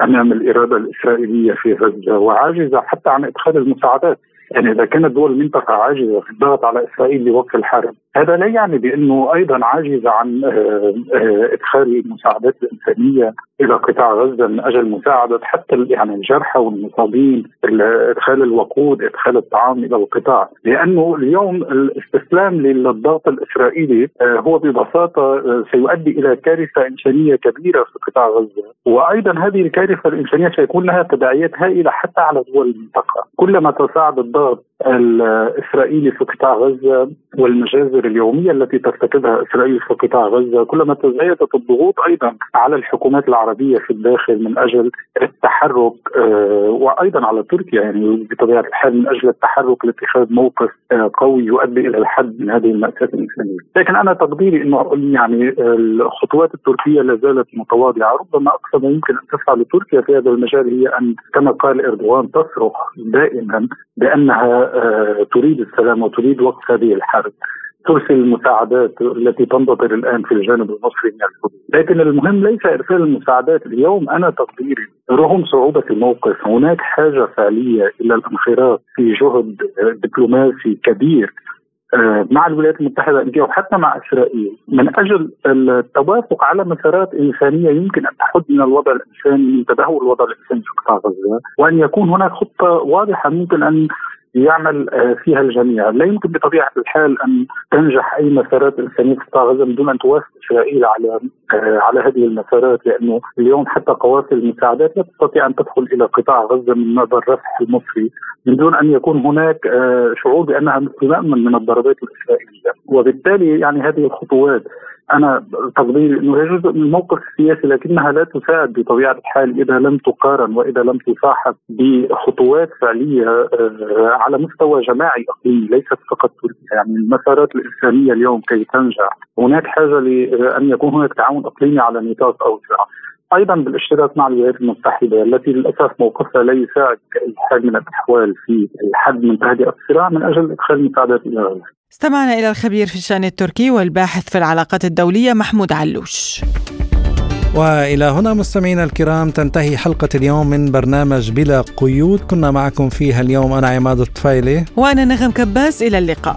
أمام الإرادة الإسرائيلية في غزة وعاجزة حتى عن إدخال المساعدات. يعني إذا كانت دول المنطقة عاجزة في الضغط على إسرائيل لوقف الحرب هذا لا يعني بأنه أيضا عاجزه عن آه، آه، إدخال المساعدات الإنسانية إلى قطاع غزة من أجل مساعدة حتى يعني الجرحى والمصابين إدخال الوقود إدخال الطعام إلى القطاع. لأنه اليوم الاستسلام للضغط الإسرائيلي آه، هو ببساطة سيؤدي إلى كارثة إنسانية كبيرة في قطاع غزة. وأيضا هذه الكارثة الإنسانية سيكون لها تداعيات هائلة حتى على دول المنطقة. كلما تصاعد الضغط الإسرائيلي في قطاع غزة والمجازر اليومية التي ترتكبها إسرائيل في قطاع غزة كلما تزايدت الضغوط أيضا على الحكومات العربية في الداخل من أجل التحرك آه، وأيضا على تركيا يعني بطبيعة الحال من أجل التحرك لاتخاذ موقف آه، قوي يؤدي إلى الحد من هذه المأساة الإنسانية، لكن أنا تقديري إنه يعني الخطوات التركية لا زالت متواضعة، ربما أقصى ما يمكن أن تفعل تركيا في هذا المجال هي أن كما قال إردوغان تصرخ دائما بأنها تريد السلام وتريد وقف هذه الحرب. ترسل المساعدات التي تنتظر الآن في الجانب المصري من الحدود، لكن المهم ليس إرسال المساعدات، اليوم. أنا تقديري رغم صعوبة الموقف هناك حاجة فعلية إلى الانخراط في جهد دبلوماسي كبير آه، مع الولايات المتحدة الأمريكية وحتى مع إسرائيل. من أجل التوافق على مسارات إنسانية يمكن أن تحد من الوضع الإنساني من تدهور الوضع الإنساني في قطاع غزة وأن يكون هناك خطة واضحة ممكن أن يعمل آه، فيها الجميع، لا يمكن بطبيعة الحال أن تنجح أي مسارات إنسانية في قطاع غزه بدون أن توافق إسرائيل على آه، على هذه المسارات لأنه اليوم حتى قوافل المساعدات لا تستطيع أن تدخل إلى قطاع غزة من مدى الرفح المصري من دون أن يكون هناك آه، شعور بأنها مأمن من الضربات الإسرائيلية، وبالتالي يعني هذه الخطوات أنا تقديري إنه هي جزء من الموقف السياسي لكنها لا تساعد بطبيعة الحال إذا لم تقارن وإذا لم تصاحب بخطوات فعلية آه، على مستوى جماعي أقليمي ليست فقط تركيا. يعني المسارات الإنسانية اليوم كي تنجح هناك حاجة لأن يكون هناك تعاون أقليمي على نطاق أوسع. أيضا بالاشتراك مع الولايات المتحدة التي للأسف موقفها لا يساعد باي حال من الأحوال في الحد من تهدئه الصراع من أجل إدخال المساعدات إلى غزه. استمعنا إلى الخبير في الشأن التركي والباحث في العلاقات الدولية محمود علوش. وإلى هنا مستمعينا الكرام تنتهي حلقة اليوم من برنامج بلا قيود كنا معكم فيها اليوم أنا عماد الطفيلي وأنا نغم كباس إلى اللقاء